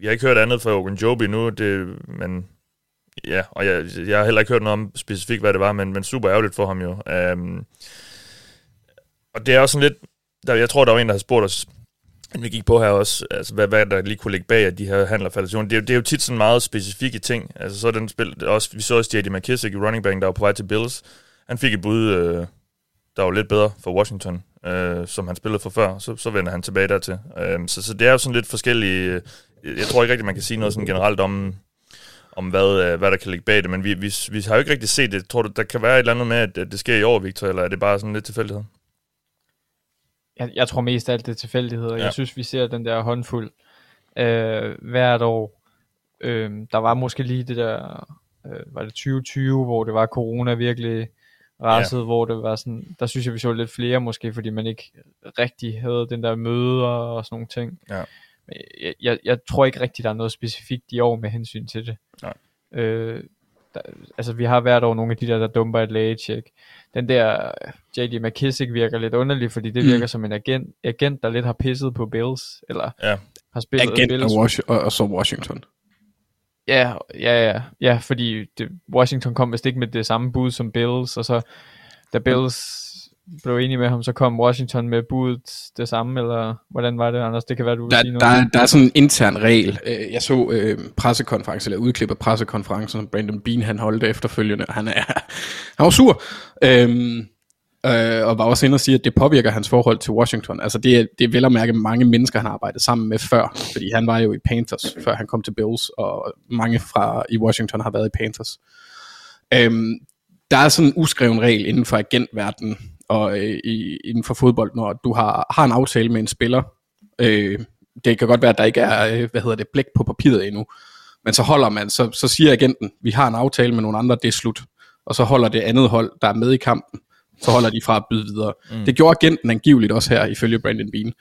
jeg har ikke hørt andet fra Ogunjobi nu, det, men ja, og jeg, jeg har heller ikke hørt noget om specifikt, hvad det var, men, men super ærgerligt for ham jo. Øhm, og det er også sådan lidt, der, jeg tror, der var en, der har spurgt os, at vi gik på her også, altså hvad, hvad der lige kunne ligge bag, at de her handler falder til det, er det er jo tit sådan meget specifikke ting. Altså så den spil, også, vi så også J.D. McKissick i running back, der var på vej til Bills. Han fik et bud, øh, der var lidt bedre for Washington, øh, som han spillede for før, så, så vender han tilbage dertil. Øh, så, så det er jo sådan lidt forskellige... Øh, jeg tror ikke rigtig, man kan sige noget sådan generelt om, om hvad, øh, hvad der kan ligge bag det, men vi, vi, vi har jo ikke rigtig set det. Tror du, der kan være et eller andet med, at, det sker i år, Victor, eller er det bare sådan lidt tilfældighed? Jeg, jeg tror mest alt det er tilfældigheder. Ja. Jeg synes, vi ser den der håndfuld øh, hvert år. Øh, der var måske lige det der, øh, var det 2020, hvor det var corona virkelig rasset, ja. hvor det var sådan, der synes jeg, vi så lidt flere måske, fordi man ikke rigtig havde den der møder og sådan nogle ting. Ja. Men Jeg, jeg, jeg tror ikke rigtig, der er noget specifikt i år med hensyn til det. Nej. Øh, der, altså vi har hvert år nogle af de der, der dumper et lægecheck. Den der J.D. McKissick virker lidt underlig, fordi det Mm. virker som en agent, agent, der lidt har pisset på Bills, eller Ja. har spillet Agent Bills. og, Wash- og, og så Washington. Ja, ja, ja, ja, fordi det, Washington kom vist ikke med det samme bud som Bills, og så da Bills blev enige med ham, så kom Washington med budet det samme, eller hvordan var det, Anders? Det kan være, du vil Der, sige noget. der, er- der er sådan en intern regel. Øh, Jeg så øh, pressekonference, eller udklip af pressekonferencen, som Brandon Bean han holdt efterfølgende, han, er, han var sur. Øhm, øh, og var også inde og sige, at det påvirker hans forhold til Washington. Altså det det er vel at mærke mange mennesker, han har arbejdet sammen med før, fordi han var jo i Panthers, før han kom til Bills, og mange fra i Washington har været i Panthers. Øhm, der er sådan en uskreven regel inden for agentverdenen og øh, i, inden for fodbold, når du har, har en aftale med en spiller. Øh, det kan godt være, at der ikke er, øh, hvad hedder det, blæk på papiret endnu. Men så holder man, så, så siger agenten, vi har en aftale med nogle andre, det er slut. Og så holder det andet hold, der er med i kampen, så holder de fra at byde videre. Mm. Det gjorde agenten angiveligt også her, ifølge Brandon Bean.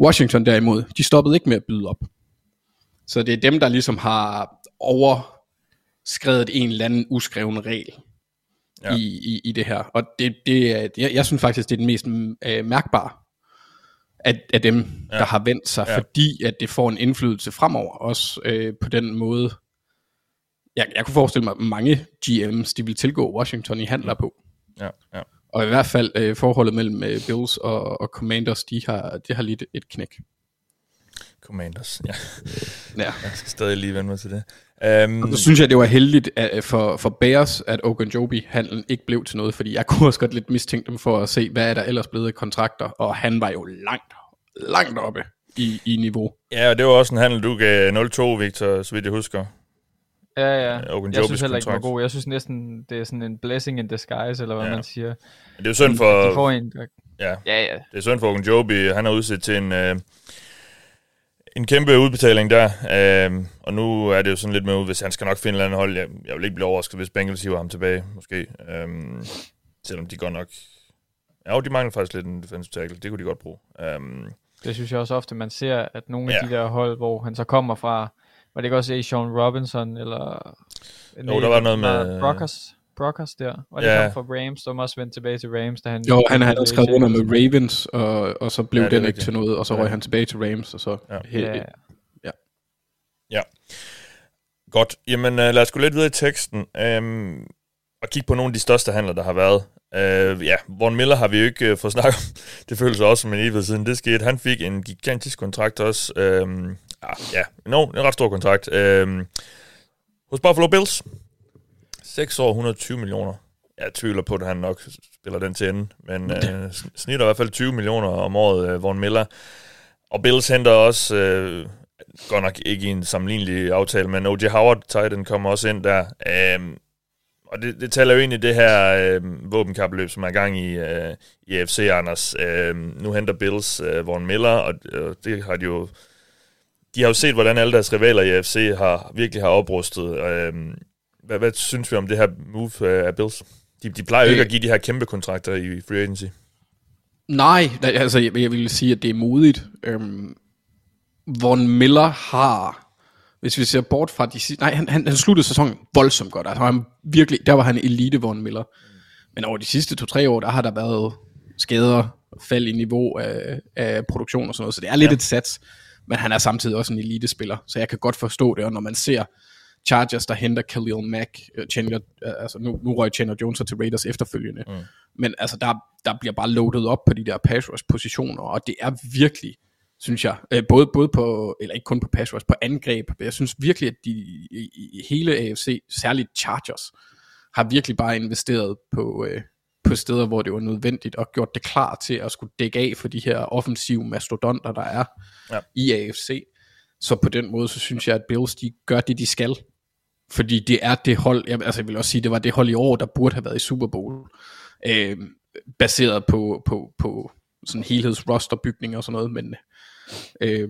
Washington derimod, de stoppede ikke med at byde op. Så det er dem, der ligesom har overskrevet en eller anden uskreven regel Ja. i, i, i det her. Og det, det er, jeg, jeg synes faktisk, det er den mest øh, mærkbare af, af dem, ja. der har vendt sig, Ja. ja. fordi at det får en indflydelse fremover, også øh, på den måde. Jeg, jeg kunne forestille mig, at mange GM's, de vil tilgå Washington i handler på. Ja, ja. Og i hvert fald øh, forholdet mellem øh, Bills og, og Commanders, de har, det har lidt et knæk. Commanders, ja. Ja. Jeg skal stadig lige vende mig til det. Um, Og så synes jeg, det var heldigt at, for, for Bears, at Ogunjobi-handlen ikke blev til noget, fordi jeg kunne også godt lidt mistænke dem for at se, hvad er der ellers blevet af kontrakter, og han var jo langt, langt oppe i, i niveau. ja, og det var også en handel, du gav 0-2, Victor, så vidt jeg husker. Ja, ja. Ogunjobis Jeg synes heller ikke, den var god. Jeg synes næsten, det er sådan en blessing in disguise, eller hvad Ja. man siger. Men det er jo synd De for, får en, der- ja, ja, ja. det er synd for Ogunjobi. Han er udsat til en, øh, en kæmpe udbetaling der. Øh, og nu er det jo sådan lidt med ud, hvis han skal nok finde et eller andet hold. Jeg, jeg vil ikke blive overrasket, hvis Bengals hiver ham tilbage, måske. Øh, selvom de godt nok... Ja, de mangler faktisk lidt en defensive tackle. Det kunne de godt bruge. Øh, Det synes jeg også ofte, man ser, at nogle af Ja. de der hold, hvor han så kommer fra, var det ikke også A. Sean Robinson, eller... Jo, der var noget med- Brockers, Brockers der, og det Ja. kom fra Rams, som også vendte tilbage til Rams, da han... Jo, han havde skrevet under med Ravens, og, og så blev Ja, ja, det den ikke rigtigt. til noget, og så Ja. røg han tilbage til Rams, og så... Ja. He- Ja, Ja. Godt. Jamen, uh, lad os gå lidt videre i teksten um, og kigge på nogle af de største handler, der har været. Uh, ja, Von Miller har vi jo ikke uh, fået snakket om. Det føles også som en evighed siden det skete. Han fik en gigantisk kontrakt også. Uh, ja, no, en ret stor kontrakt. Uh, hos Buffalo Bills. 6 år, 120 millioner. Jeg tvivler på, at han nok spiller den til ende, men uh, snitter i hvert fald 20 millioner om året, uh, Von Miller. Og Bills henter også, uh, godt nok ikke i en sammenlignelig aftale, men O.J. Howard, Titan, kommer også ind der. Uh, og det, det taler jo ind i det her øh, våbenkapløb, som er i gang i, øh, i AFC, Anders. Øh, nu henter Bills øh, Von Miller, og øh, det har de jo... De har jo set, hvordan alle deres rivaler i AFC har, virkelig har oprustet. Øh, hvad, hvad synes vi om det her move øh, af Bills? De, de plejer jo ikke at give de her kæmpe kontrakter i free agency. Nej, altså jeg, jeg vil sige, at det er modigt. Øhm, Von Miller har hvis vi ser bort fra de sidste... Nej, han, han, han sluttede sæsonen voldsomt godt. Altså, han virkelig, der var han elite Von Miller. Men over de sidste to-tre år, der har der været skader, fald i niveau af, af produktion og sådan noget. Så det er lidt ja. et sats. Men han er samtidig også en elite-spiller. Så jeg kan godt forstå det, og når man ser Chargers, der henter Khalil Mack, uh, Chandler, uh, altså nu, nu røg Chandler Jones til Raiders efterfølgende. Mm. Men altså, der, der bliver bare loadet op på de der pass rush positioner, og det er virkelig synes jeg. Øh, både, både på, eller ikke kun på pass rush, på angreb. Jeg synes virkelig, at de i, i hele AFC, særligt Chargers, har virkelig bare investeret på, øh, på steder, hvor det var nødvendigt, og gjort det klar til at skulle dække af for de her offensive mastodonter, der er ja. i AFC. Så på den måde, så synes jeg, at Bills, de gør det, de skal. Fordi det er det hold, jeg, altså jeg vil også sige, det var det hold i år, der burde have været i Super Bowl. Øh, baseret på, på, på sådan helhedsrosterbygning og sådan noget, men Øh,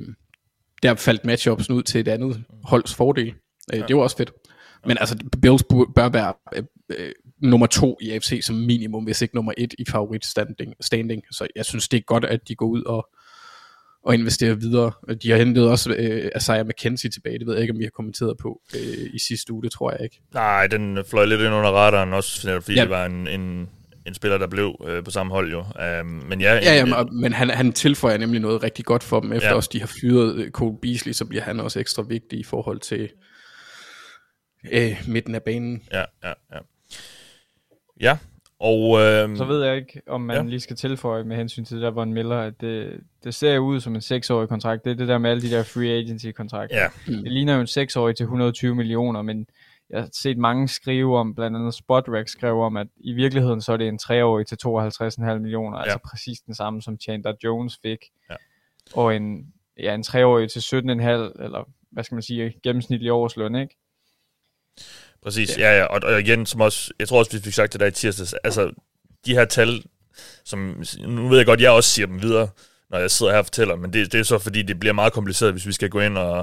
der faldt matchupsen ud til et andet holds fordel. Øh, ja. Det var også fedt. Men altså, Bills bør være øh, øh, nummer to i AFC som minimum, hvis ikke nummer et i favorit standing, standing. Så jeg synes, det er godt, at de går ud og, og investerer videre. De har hentet også øh, Isaiah McKenzie tilbage. Det ved jeg ikke, om vi har kommenteret på øh, i sidste uge. Det tror jeg ikke. Nej, den fløj lidt ind under radaren også, fordi ja. det var en, en en spiller, der blev øh, på samme hold jo. Um, men ja, ja, ja men han, han tilføjer nemlig noget rigtig godt for dem. Efter ja. også de har fyret øh, Cole Beasley, så bliver han også ekstra vigtig i forhold til øh, midten af banen. Ja, ja, ja. Ja, og... Øh, så ved jeg ikke, om man ja. lige skal tilføje med hensyn til det der Von Miller, at det, det ser ud som en 6-årig kontrakt. Det er det der med alle de der free agency kontrakter. Ja. Det ligner jo en 6-årig til 120 millioner, men jeg har set mange skrive om, blandt andet Spotrack skrev om, at i virkeligheden så er det en treårig til 52,5 millioner, ja. altså præcis den samme som Chandler Jones fik. Ja. Og en, ja, en treårig til 17,5, eller hvad skal man sige, gennemsnitlig årsløn, ikke? Præcis, ja, ja, og, og igen, som også, jeg tror også, vi fik sagt det der i tirsdags, altså, de her tal, som, nu ved jeg godt, jeg også siger dem videre, når jeg sidder her og fortæller, men det, det er så, fordi det bliver meget kompliceret, hvis vi skal gå ind og,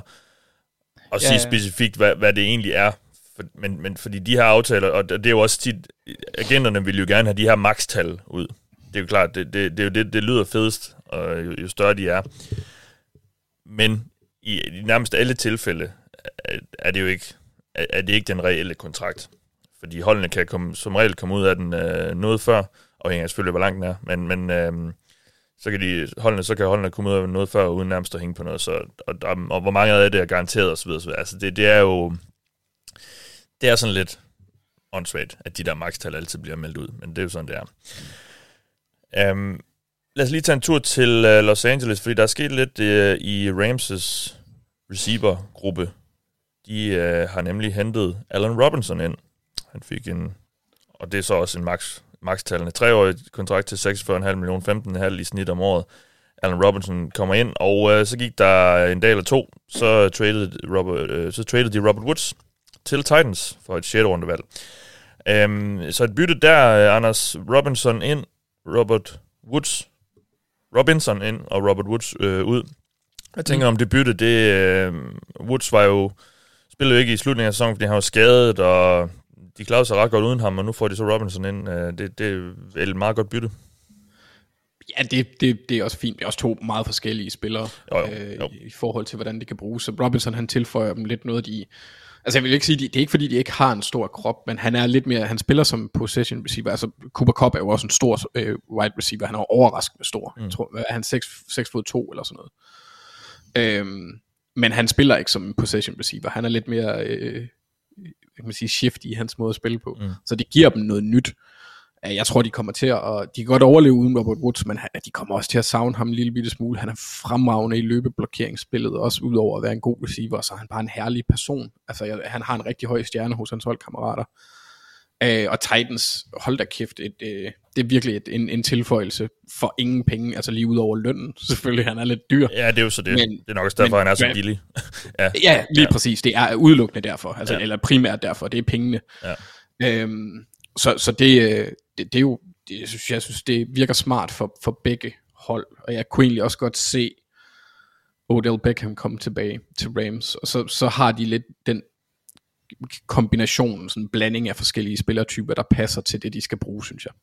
og ja, sige ja. specifikt, hvad, hvad det egentlig er, for, men, men fordi de her aftaler, og det er jo også tit, agenterne vil jo gerne have de her makstal ud. Det er jo klart, det, det, det er jo det, det lyder fedest, og jo, jo større de er. Men i, i nærmest alle tilfælde er, er det jo ikke, er, er det ikke den reelle kontrakt. Fordi holdene kan komme, som regel komme ud af den øh, noget før, og af selvfølgelig, hvor langt den er, men, men øh, så kan de holdene, så kan holdene komme ud af noget før, uden nærmest at hænge på noget, så, og, og, og hvor mange af det er garanteret osv. Altså det, det er jo, det er sådan lidt åndssvagt, at de der makstal altid bliver meldt ud, men det er jo sådan, det er. Um, lad os lige tage en tur til uh, Los Angeles, fordi der er sket lidt uh, i Ramses receiver-gruppe. De uh, har nemlig hentet Allen Robinson ind. Han fik en, og det er så også en max, max-tallende, treårig kontrakt til 46,5 millioner, 15,5 i snit om året. Allen Robinson kommer ind, og uh, så gik der en dag eller to, så traded, Robert, uh, så traded de Robert Woods til Titans for et 6. rundevalg. Um, så et bytte der, Anders Robinson ind, Robert Woods, Robinson ind og Robert Woods øh, ud. Jeg tænker mm. om det bytte, det, øh, Woods var jo, spillede jo ikke i slutningen af sæsonen, fordi han var skadet, og de klarede sig ret godt uden ham, og nu får de så Robinson ind. Øh, det, det er et meget godt bytte. Ja, det, det, det er også fint. Det er også to meget forskellige spillere jo, jo, jo. Øh, i forhold til, hvordan det kan bruges. Så Robinson, han tilføjer dem lidt noget, de Altså jeg vil ikke sige, det er ikke fordi, de ikke har en stor krop, men han er lidt mere, han spiller som possession receiver. Altså Cooper Cup er jo også en stor øh, wide receiver. Han er overraskende stor. Mm. Jeg tror, er han 6, 6 fod 2 eller sådan noget. Øhm, men han spiller ikke som en possession receiver. Han er lidt mere øh, kan man sige, shift i hans måde at spille på. Mm. Så det giver dem noget nyt. Jeg tror, de kommer til at, og de kan godt overleve uden Robert Woods, men de kommer også til at savne ham en lille bitte smule. Han er fremragende i løbeblokeringsspillet, også udover at være en god receiver, så er han bare en herlig person. Altså, han har en rigtig høj stjerne hos hans holdkammerater. Øh, og Titans, hold da kæft, et, øh, det er virkelig et, en, en tilføjelse for ingen penge, altså lige ud over lønnen. Selvfølgelig, han er lidt dyr. Ja, det er jo så det. Men, det er nok også derfor, men, han er så billig. ja, ja, lige ja. præcis. Det er udelukkende derfor, altså, ja. eller primært derfor. Det er pengene. Ja. Øhm, så, så det, øh, det, det er jo, det, jeg, synes, jeg synes, det virker smart for, for begge hold. Og jeg kunne egentlig også godt se Odell Beckham komme tilbage til Rams. Og så, så har de lidt den kombination, sådan en blanding af forskellige spillertyper, der passer til det, de skal bruge, synes jeg.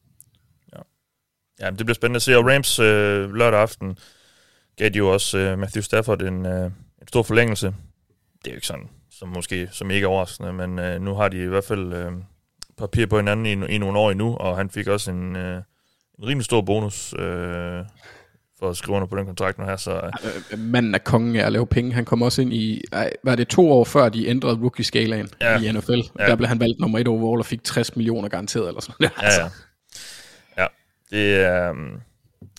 Ja, ja det bliver spændende at se. Og Rams øh, lørdag aften gav de jo også øh, Matthew Stafford en, øh, en stor forlængelse. Det er jo ikke sådan, som måske som ikke er overraskende, men øh, nu har de i hvert fald øh, papir på hinanden i, i nogle år endnu, og han fik også en, øh, en rimelig stor bonus øh, for at skrive under på den kontrakt nu her. Så, øh, Manden er kongen af at lave penge. Han kom også ind i, var det to år før de ændrede rookie-skalaen ja. i NFL? Ja. Der blev han valgt nummer et overall og fik 60 millioner garanteret eller sådan noget. Ja, ja. ja. Det er...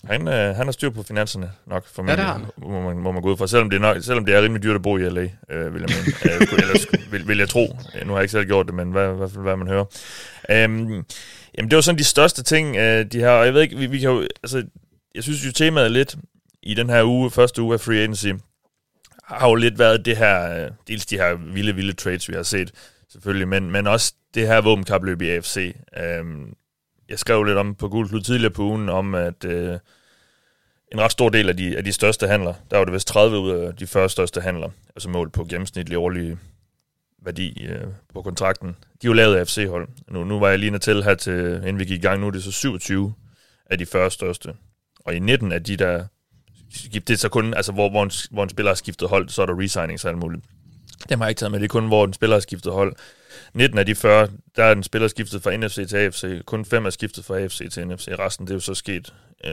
Han, øh, han har styr på finanserne nok, for ja, mig, må, man, må man gå ud fra. Selvom det, er nok, selvom det er rimelig dyrt at bo i LA, øh, vil, jeg mene, øh, ellers, vil, vil jeg tro. Nu har jeg ikke selv gjort det, men hvad, hvad, hvad man hører. Øhm, jamen, det var sådan de største ting, øh, de her, og jeg ved ikke, vi, vi kan jo, altså, jeg synes jo temaet lidt i den her uge, første uge af Free Agency, har jo lidt været det her, øh, dels de her vilde, vilde trades, vi har set, selvfølgelig, men, men også det her våbenkapløb i AFC. Øhm, jeg skrev lidt om på Gulklud tidligere på ugen, om at øh, en ret stor del af de, af de største handler, der var det vist 30 ud af de 40 største handler, altså mål på gennemsnitlig årlig værdi øh, på kontrakten, de er jo lavet af FC-hold. Nu, nu var jeg lige til her til, inden vi gik i gang, nu er det så 27 af de 40 største. Og i 19 af de der, det er så kun, altså hvor, hvor, en, hvor en spiller har skiftet hold, så er der resignings og alt muligt. Dem har jeg ikke taget med, det er kun, hvor en spiller har skiftet hold. 19 af de 40, der er en spiller skiftet fra NFC til AFC. Kun 5 er skiftet fra AFC til NFC. Resten det er jo så sket øh,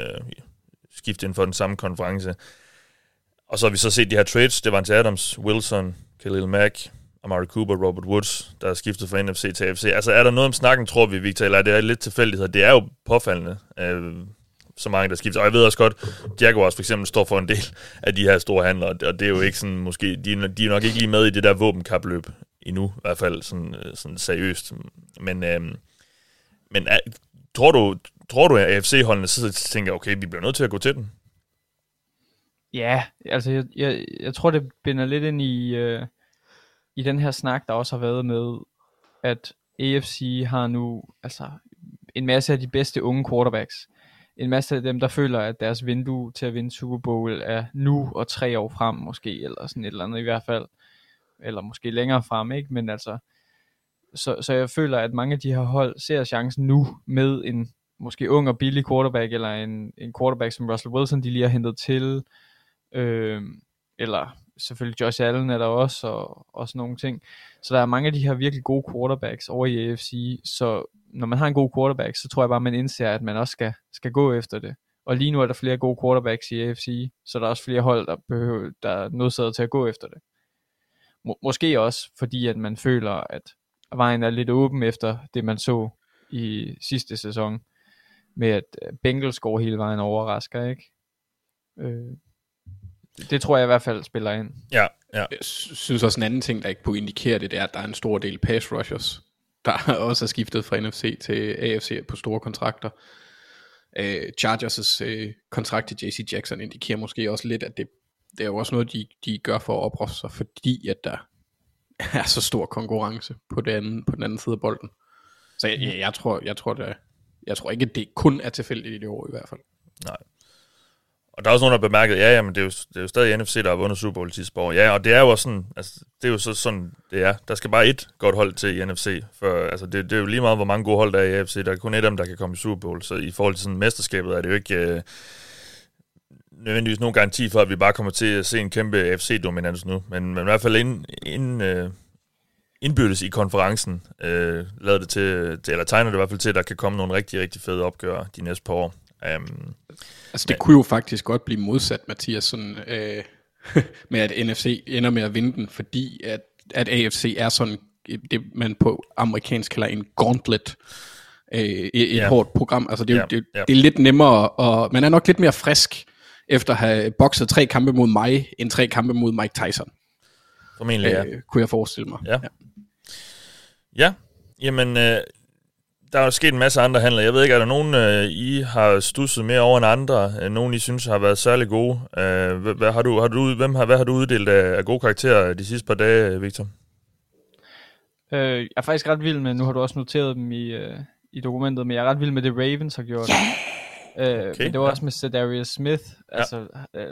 skift inden for den samme konference. Og så har vi så set de her trades. Det var til Adams, Wilson, Khalil Mack, Amari Cooper, Robert Woods, der er skiftet fra NFC til AFC. Altså er der noget om snakken, tror vi, Victor, eller er det lidt tilfældighed? Det er jo påfaldende, øh, så mange, der skifter. Og jeg ved også godt, Jaguars for eksempel står for en del af de her store handler, og det er jo ikke sådan, måske, de, de er nok ikke lige med i det der våbenkapløb endnu, i hvert fald sådan, øh, sådan seriøst. Men, øhm, øh, men er, tror du, tror du, at AFC-holdene så tænker, okay, vi bliver nødt til at gå til den? Ja, altså jeg, jeg, jeg tror, det binder lidt ind i, øh, i den her snak, der også har været med, at AFC har nu altså en masse af de bedste unge quarterbacks. En masse af dem, der føler, at deres vindue til at vinde Super Bowl er nu og tre år frem måske, eller sådan et eller andet i hvert fald. Eller måske længere frem, ikke? Men altså, så, så jeg føler, at mange af de her hold ser chancen nu med en måske ung og billig quarterback, eller en, en quarterback som Russell Wilson, de lige har hentet til, øh, eller selvfølgelig Josh Allen er der også, og, og sådan nogle ting. Så der er mange af de her virkelig gode quarterbacks over i AFC, så når man har en god quarterback, så tror jeg bare, man indser, at man også skal, skal gå efter det. Og lige nu er der flere gode quarterbacks i AFC, så der er også flere hold, der, behøver, der er nødsaget til at gå efter det. Må, måske også, fordi at man føler, at vejen er lidt åben efter det, man så i sidste sæson, med at øh, Bengals går hele vejen overrasker, ikke? Øh, det tror jeg i hvert fald spiller ind. Ja, ja. Jeg synes også en anden ting, der ikke kunne indikere det, det er, at der er en stor del pass rushers, der også er skiftet fra NFC til AFC på store kontrakter. Uh, Chargers' uh, kontrakt til JC Jackson indikerer måske også lidt, at det, det er jo også noget, de, de gør for at oproffe sig, fordi at der er så stor konkurrence på den anden, på den anden side af bolden. Så jeg, jeg, jeg tror, jeg tror, det, jeg tror ikke, at det kun er tilfældigt i det år i hvert fald. Nej. Og der er også nogen, der har bemærket, ja, jamen, det er, jo, det er jo stadig NFC, der har vundet Super Bowl sidste år. Ja, og det er jo også sådan, altså, det er jo så sådan, det er. Der skal bare et godt hold til i NFC. For, altså, det, det er jo lige meget, hvor mange gode hold der er i AFC. Der er kun et af dem, der kan komme i Super Bowl. Så i forhold til sådan mesterskabet er det jo ikke øh, nødvendigvis nogen garanti for, at vi bare kommer til at se en kæmpe AFC-dominans nu. Men, men i hvert fald ind, ind, øh, indbyrdes i konferencen øh, lavet det til, eller tegner det i hvert fald til, at der kan komme nogle rigtig, rigtig fede opgør de næste par år. Um, altså det men, kunne jo faktisk godt blive modsat, Mathias. Sådan, øh, med, at NFC ender med at vinde den, fordi at, at AFC er sådan det, man på amerikansk kalder en gauntlet. Øh, et, Ja. hårdt program. Altså det, er Ja, det, ja. det er lidt nemmere, og man er nok lidt mere frisk efter at have bokset tre kampe mod mig, end tre kampe mod Mike Tyson, Formentlig, ja. øh, kunne jeg forestille mig. Ja. Ja, jamen, øh, der er jo sket en masse andre handler. Jeg ved ikke, er der nogen, øh, I har stusset mere over end andre? Øh, nogen, I synes har været særlig gode? Øh, hvad, hvad, har du, har du, hvem har, hvad har du uddelt af, af gode karakterer de sidste par dage, Victor? Øh, jeg er faktisk ret vild med, nu har du også noteret dem i, øh, i dokumentet, men jeg er ret vild med det Ravens har gjort. Øh, Okay, men det var ja. også med Cedarius Smith. Altså, øh,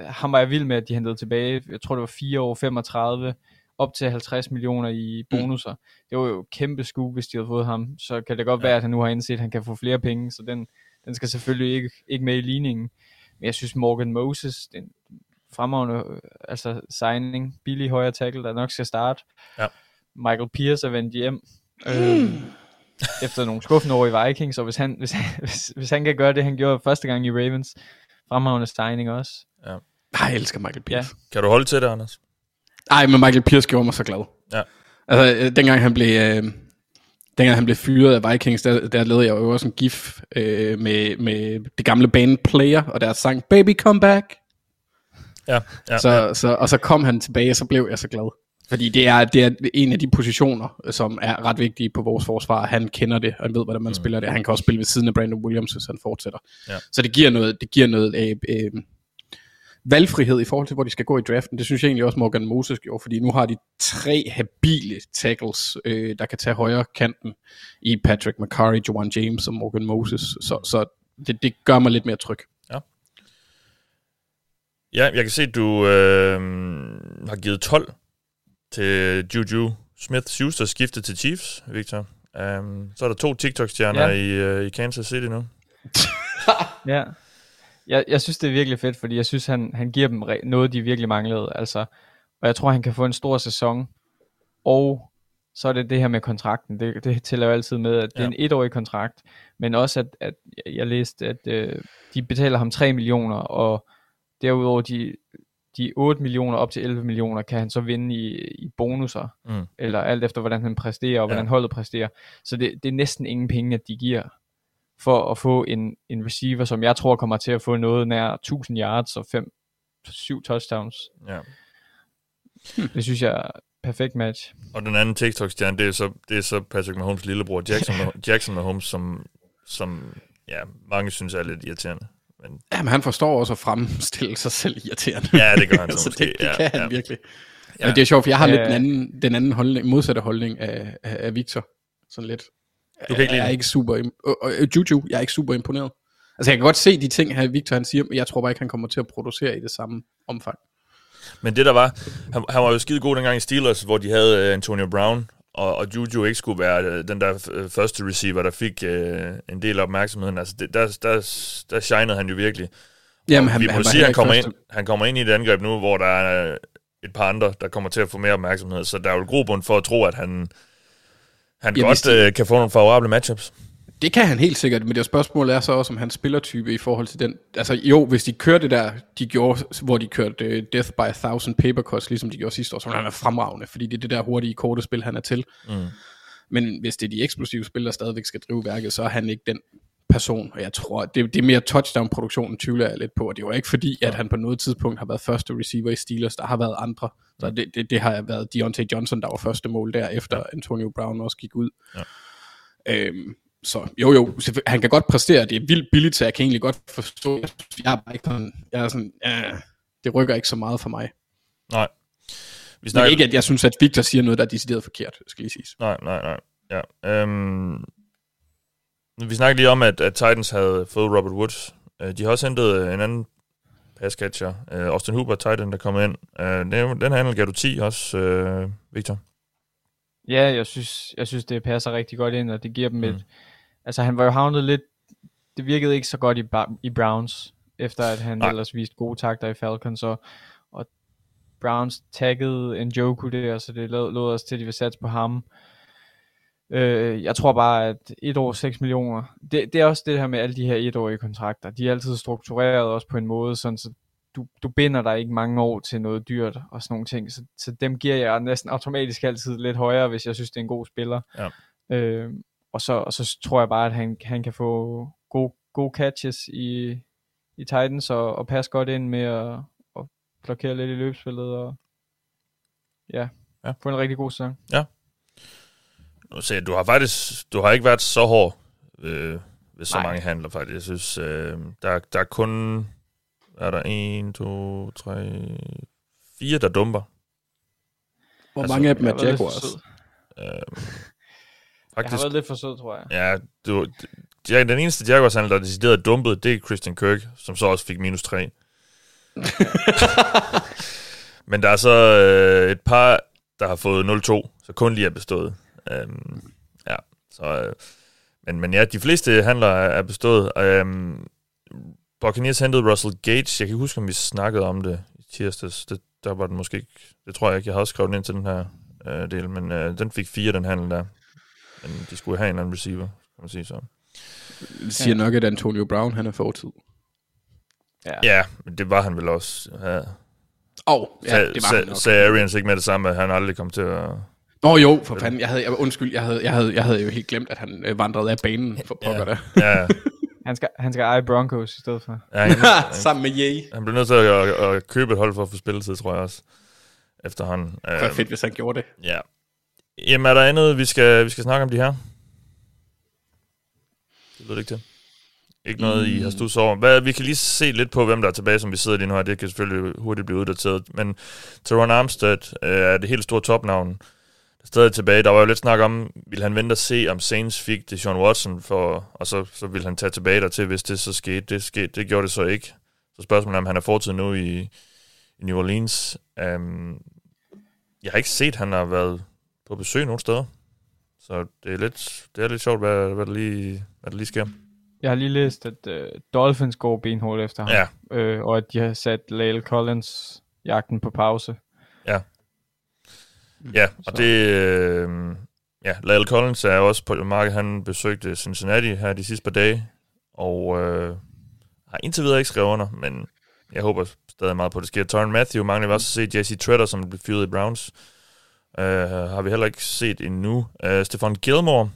ham var jeg vild med, at de hentede tilbage. Jeg tror, det var 4 år 35, op til 50 millioner i bonusser. Det var jo kæmpe skue, hvis de havde fået ham. Så kan det godt Ja. være, at han nu har indset, at han kan få flere penge, så den, den skal selvfølgelig ikke, ikke med i ligningen. Men jeg synes, Morgan Moses, den fremragende øh, altså signing, billig højre tackle, der nok skal starte. Ja. Michael Pierce er vendt hjem. Øh, efter nogle skuffende år i Vikings, og hvis han, hvis, han, hvis, hvis han kan gøre det, han gjorde første gang i Ravens, fremragende signing også. Ej, jeg elsker Michael Pierce. Kan du holde til det, Anders? Ej, men Michael Pierce gjorde mig så glad. Ja. Altså, øh, dengang han blev... Øh, dengang han blev fyret af Vikings, der, der lavede jeg jo også en gif øh, med, med det gamle band Player, og deres sang Baby Come Back. Ja, ja, så, ja. Så, og så kom han tilbage, og så blev jeg så glad. Fordi det er, det er en af de positioner, som er ret vigtige på vores forsvar. Han kender det, og han ved, hvordan man mm. spiller det. Han kan også spille ved siden af Brandon Williams, hvis han fortsætter. Ja. Så det giver noget, det giver noget øh, øh, valgfrihed i forhold til, hvor de skal gå i draften. Det synes jeg egentlig også Morgan Moses gjorde, fordi nu har de tre habile tackles, øh, der kan tage højre kanten i Patrick McCarry, Joan James og Morgan Moses. Så, så det, det gør mig lidt mere tryg. Ja, jeg kan se, at du øh, har givet 12 til Juju Smith-Schuster skiftet til Chiefs, Victor. Um, så er der to TikTok-stjerner Ja. i, uh, i Kansas City nu. Ja. Jeg, jeg synes, det er virkelig fedt, fordi jeg synes, han, han giver dem re- noget, de virkelig manglede. Altså, og jeg tror, han kan få en stor sæson. Og så er det det her med kontrakten. Det, det tæller jo altid med, at det er Ja. en etårig kontrakt. Men også, at, at jeg- jeg læste, at øh, de betaler ham 3 millioner, og derudover de, de 8 millioner op til 11 millioner, kan han så vinde i, i bonusser. Mm. Eller alt efter, hvordan han præsterer, og Ja. hvordan holdet præsterer. Så det, det er næsten ingen penge, at de giver for at få en, en receiver, som jeg tror kommer til at få noget nær 1000 yards og 5 7 touchdowns. Ja. Det synes jeg er perfekt match. Og den anden TikTok-stjerne, det er så, det er så Patrick Mahomes' lillebror, Jackson, Jackson Mahomes, som, som ja, mange synes er lidt irriterende. Men Jamen, han forstår også at fremstille sig selv irriterende. Ja, det gør han så så måske, det, det ja, kan han ja. virkelig. Ja. Men det er sjovt, for jeg har lidt Ja. den anden, den anden holdning, modsatte holdning af, af, af Victor. Sådan lidt. Du kan ikke jeg er ikke super, im- øh, øh, Juju, jeg er ikke super imponeret. Altså jeg kan godt se de ting her, Victor han siger, men jeg tror bare ikke, han kommer til at producere i det samme omfang. Men det der var, han, han var jo skide god dengang i Steelers, hvor de havde øh, Antonio Brown, og, og Juju ikke skulle være øh, den der øh, første receiver, der fik øh, en del af opmærksomheden. Altså, det, der, der, der shinede han jo virkelig. Jamen, han, vi må han sige, han kommer, første- ind, han kommer ind i et angreb nu, hvor der er øh, et par andre, der kommer til at få mere opmærksomhed. Så der er jo grobund for at tro, at han, han Ja, godt øh, kan få nogle favorable matchups. Det kan han helt sikkert, men det spørgsmål er så også, om hans spillertype i forhold til den... Altså jo, hvis de kører det der, de gjorde, hvor de kørte uh, Death by a Thousand Paper Cuts, ligesom de gjorde sidste år, så han er fremragende, fordi det er det der hurtige, korte spil, han er til. Mm. Men hvis det er de eksplosive spil, der stadigvæk skal drive værket, så er han ikke den person, og jeg tror, det, det er mere touchdown-produktionen, tvivler jeg lidt på, og det var ikke fordi, at han på noget tidspunkt har været første receiver i Steelers, der har været andre, så det, det, det har været Deontay Johnson, der var første mål der, efter Antonio Brown også gik ud. Ja. Øhm, så jo jo, han kan godt præstere, det er vildt billigt, så jeg kan egentlig godt forstå, jeg er bare ikke sådan, jeg er sådan, ja, det rykker ikke så meget for mig. Nej. Vi Men snakker, ikke, at jeg synes, at Victor siger noget, der er decideret forkert, skal lige siges. Nej, nej, nej. Ja. Øhm, vi snakkede lige om, at, at Titans havde fået Robert Woods. Øh, de har også hentet øh, en anden passcatcher, øh, Austin Hooper, Titan, der kommer ind. Den, den handel gav du 10 også, Victor. Ja, jeg synes, jeg synes, det passer rigtig godt ind, og det giver dem mm. et... Altså, han var jo havnet lidt... Det virkede ikke så godt i, i Browns, efter at han Nej. Ellers viste gode takter i Falcons, og, og Browns taggede Njoku der, så det lå, lå også til, at de ville satse på ham. Øh, jeg tror bare, at et år 6 millioner, det, det er også det her med alle de her etårige kontrakter. De er altid struktureret også på en måde, sådan så du, du binder dig ikke mange år til noget dyrt og sådan nogle ting, så, så dem giver jeg næsten automatisk altid lidt højere, hvis jeg synes, det er en god spiller. Ja. Øh, og, så, og så tror jeg bare, at han, han kan få gode, gode catches i, i Titans og, og passe godt ind med at, at blokere lidt i løbspillet og ja, Ja. få en rigtig god sæson. Nu siger jeg, du har faktisk du har ikke været så hård øh, ved så Nej. mange handler, faktisk. Jeg synes, øh, der, der er kun... Er der en, to, tre, fire, der dumper. Hvor Altså, mange af dem er Jaguars? sød. Øh, Jeg har faktisk, været lidt for sød, tror jeg. ja, du, ja, den eneste Jaguars-handler, der er decideret dumpet, det er Christian Kirk, som så også fik minus 3. Men der er så øh, et par, der har fået 0-2, så kun lige er bestået. Øhm, ja, så... Øh, men, men ja, de fleste handler er bestået. Øhm, Buccaneers hentede Russell Gage. Jeg kan ikke huske, om vi snakkede om det i tirsdags. Det, der var den måske ikke... Det tror jeg ikke. Jeg også skrevet ind til den her øh, del, men øh, den fik fire, den handel der. Men de skulle have en anden receiver, kan man sige så. Det siger nok, at Antonio Brown, han er fortid. Ja, men det var han vel også. Ja. Åh, oh, ja, Ja, det var han nok. Sagde Arians ikke med det samme, at han aldrig kom til at... Nå jo, for fanden. Jeg havde, jeg, undskyld, jeg havde, jeg, havde, jeg havde jo helt glemt, at han øh, vandrede af banen for pokker ja. Ja, Han skal, han skal eje Broncos i stedet for. ja han, han, Sammen med Ye. han blev nødt til at, at, at købe et hold for at få spilletid, tror jeg også. Efterhånden. Det var fedt, hvis han gjorde det. Ja. Jamen, er der andet, vi skal, vi skal snakke om de her? Det det ikke til. Ikke noget, I har stus over. Hvad, vi kan lige se lidt på, hvem der er tilbage, som vi sidder lige nu her. Det kan selvfølgelig hurtigt blive uddateret. Men Teron Armstead øh, er det helt store topnavn. Der er stadig tilbage. Der var jo lidt snak om, vil han vente og se, om Saints fik det Sean Watson, for, og så, så vil han tage tilbage dertil, hvis det så skete. Det, skete. det gjorde det så ikke. Så spørgsmålet er, om han er fortid nu i, i New Orleans. Um, jeg har ikke set, at han har været på besøg nogen steder. Så det er lidt, det er lidt sjovt, hvad, hvad, der lige, hvad der lige sker. Jeg har lige læst, at øh, Dolphins går benhårdt efter ham. Ja, Øh, og at de har sat Lale Collins jagten på pause. ja og det... Øh, ja, Lyle Collins er også på markedet. Han besøgte Cincinnati her de sidste par dage, og øh, har indtil videre ikke skrevet under, men jeg håber stadig meget på, at det sker. Tyron Matthew mangler vi også at se. Jesse Treader, som blev fyret i Browns, øh, har vi heller ikke set endnu. Øh, Stefan Gilmore,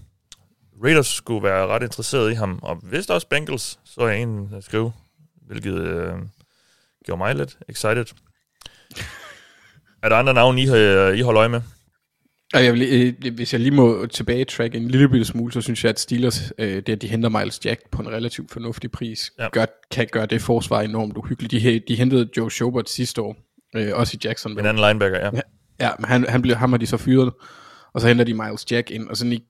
Raiders skulle være ret interesseret i ham, og vist også Bengals, så er en der skrive, hvilket øh, gjorde mig lidt excited. er der andre navne, I, har- I holder øje med? Og jeg vil, øh, hvis jeg lige må tilbage track en lille bitte smule, så synes jeg, at Steelers, øh, det at de henter Miles Jack på en relativt fornuftig pris, Ja. gør, kan gøre det forsvar enormt uhyggeligt. De, de hentede Joe Schobert sidste år, øh, også i En Jacksonville. anden linebacker, ja. Ja. Ja, men han, han blev, ham har de så fyret, og så henter de Miles Jack ind, og sådan i,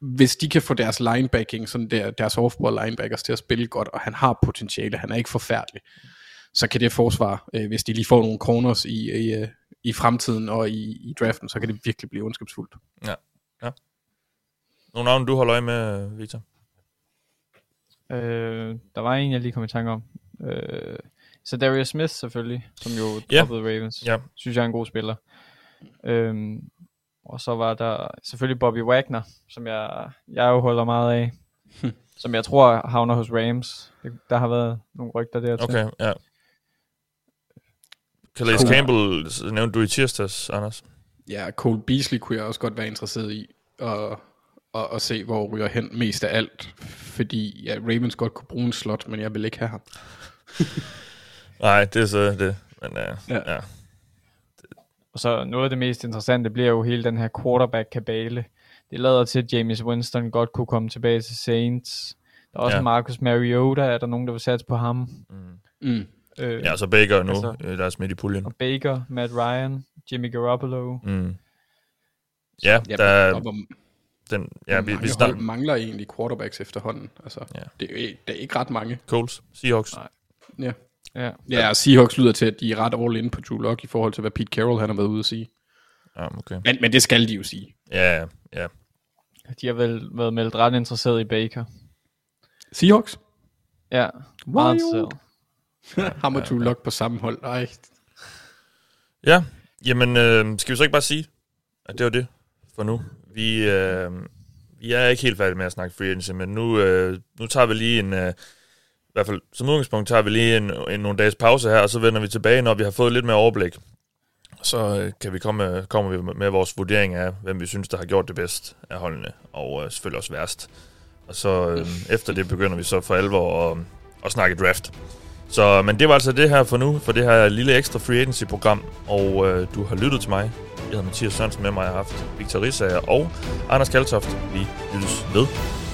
hvis de kan få deres linebacking, sådan der, deres off-ball linebackers til at spille godt, og han har potentiale, han er ikke forfærdelig, så kan det forsvar, øh, hvis de lige får nogle corners i, i, øh, i fremtiden og i, i draften, så kan det virkelig blive ondskabsfuldt. Nogle navne, du holder øje med, Victor? Øh, der var en, jeg lige kom i tanke om. Øh, så Darius Smith selvfølgelig, som jo droppede Ravens. Ja. Synes jeg er en god spiller. Øhm, og så var der selvfølgelig Bobby Wagner, som jeg, jeg jo holder meget af. som jeg tror havner hos Rams. Det- Der har været nogle rygter der Okay, ja. Calais Cool. Campbell nævnte du i tirsdags, Anders. Ja, Cole Beasley kunne jeg også godt være interesseret i, og, og, og se, hvor ryger hen mest af alt, fordi ja, Ravens godt kunne bruge en slot, men jeg vil ikke have ham. Nej, det er så det. Men uh, ja. Ja. ja. Og så noget af det mest interessante bliver jo hele den her quarterback-kabale. Det lader til, at James Winston godt kunne komme tilbage til Saints. Der er også Ja. ja. Marcus Mariota, er der nogen, der vil satse på ham. Mm. Øh, ja, så Baker nu, Altså- altså, der er smidt i puljen. Og Baker, Matt Ryan, Jimmy Garoppolo. Mm. Ja, Ja, der er hvor, den, ja, ja, vi, vi starter. mangler egentlig quarterbacks efterhånden. Altså, Ja. ja. det, er, det er ikke ret mange. Coles, Seahawks. Nej. Ja. Ja. ja, og Seahawks lyder til, at de er ret all in på Drew Lock i forhold til, hvad Pete Carroll han har været ude at sige. Ja, okay. Men, men det skal de jo sige. Ja, ja. De har vel været meldt ret interesseret i Baker. Seahawks? Ja, meget interesseret. Ham og Drew Lock på samme hold. Ej, Ja, jamen, øh, skal vi så ikke bare sige, at det var det for nu. Vi, øh, vi er ikke helt færdige med at snakke free agency, men nu, øh, nu tager vi lige en, øh, hvert fald som udgangspunkt tager vi lige en, en nogle dages pause her, og så vender vi tilbage, når vi har fået lidt mere overblik. Så øh, kan vi komme, øh, kommer vi med vores vurdering af, hvem vi synes, der har gjort det bedst af holdene, og øh, selvfølgelig også værst. Og så øh, efter det begynder vi så for alvor at, at snakke draft. Så, men det var altså det her for nu, for det her lille ekstra free agency-program, og øh, du har lyttet til mig. Jeg hedder Mathias Sørensen med mig, jeg har haft Victor Rissager og Anders Kaltoft. Vi lyttes ved.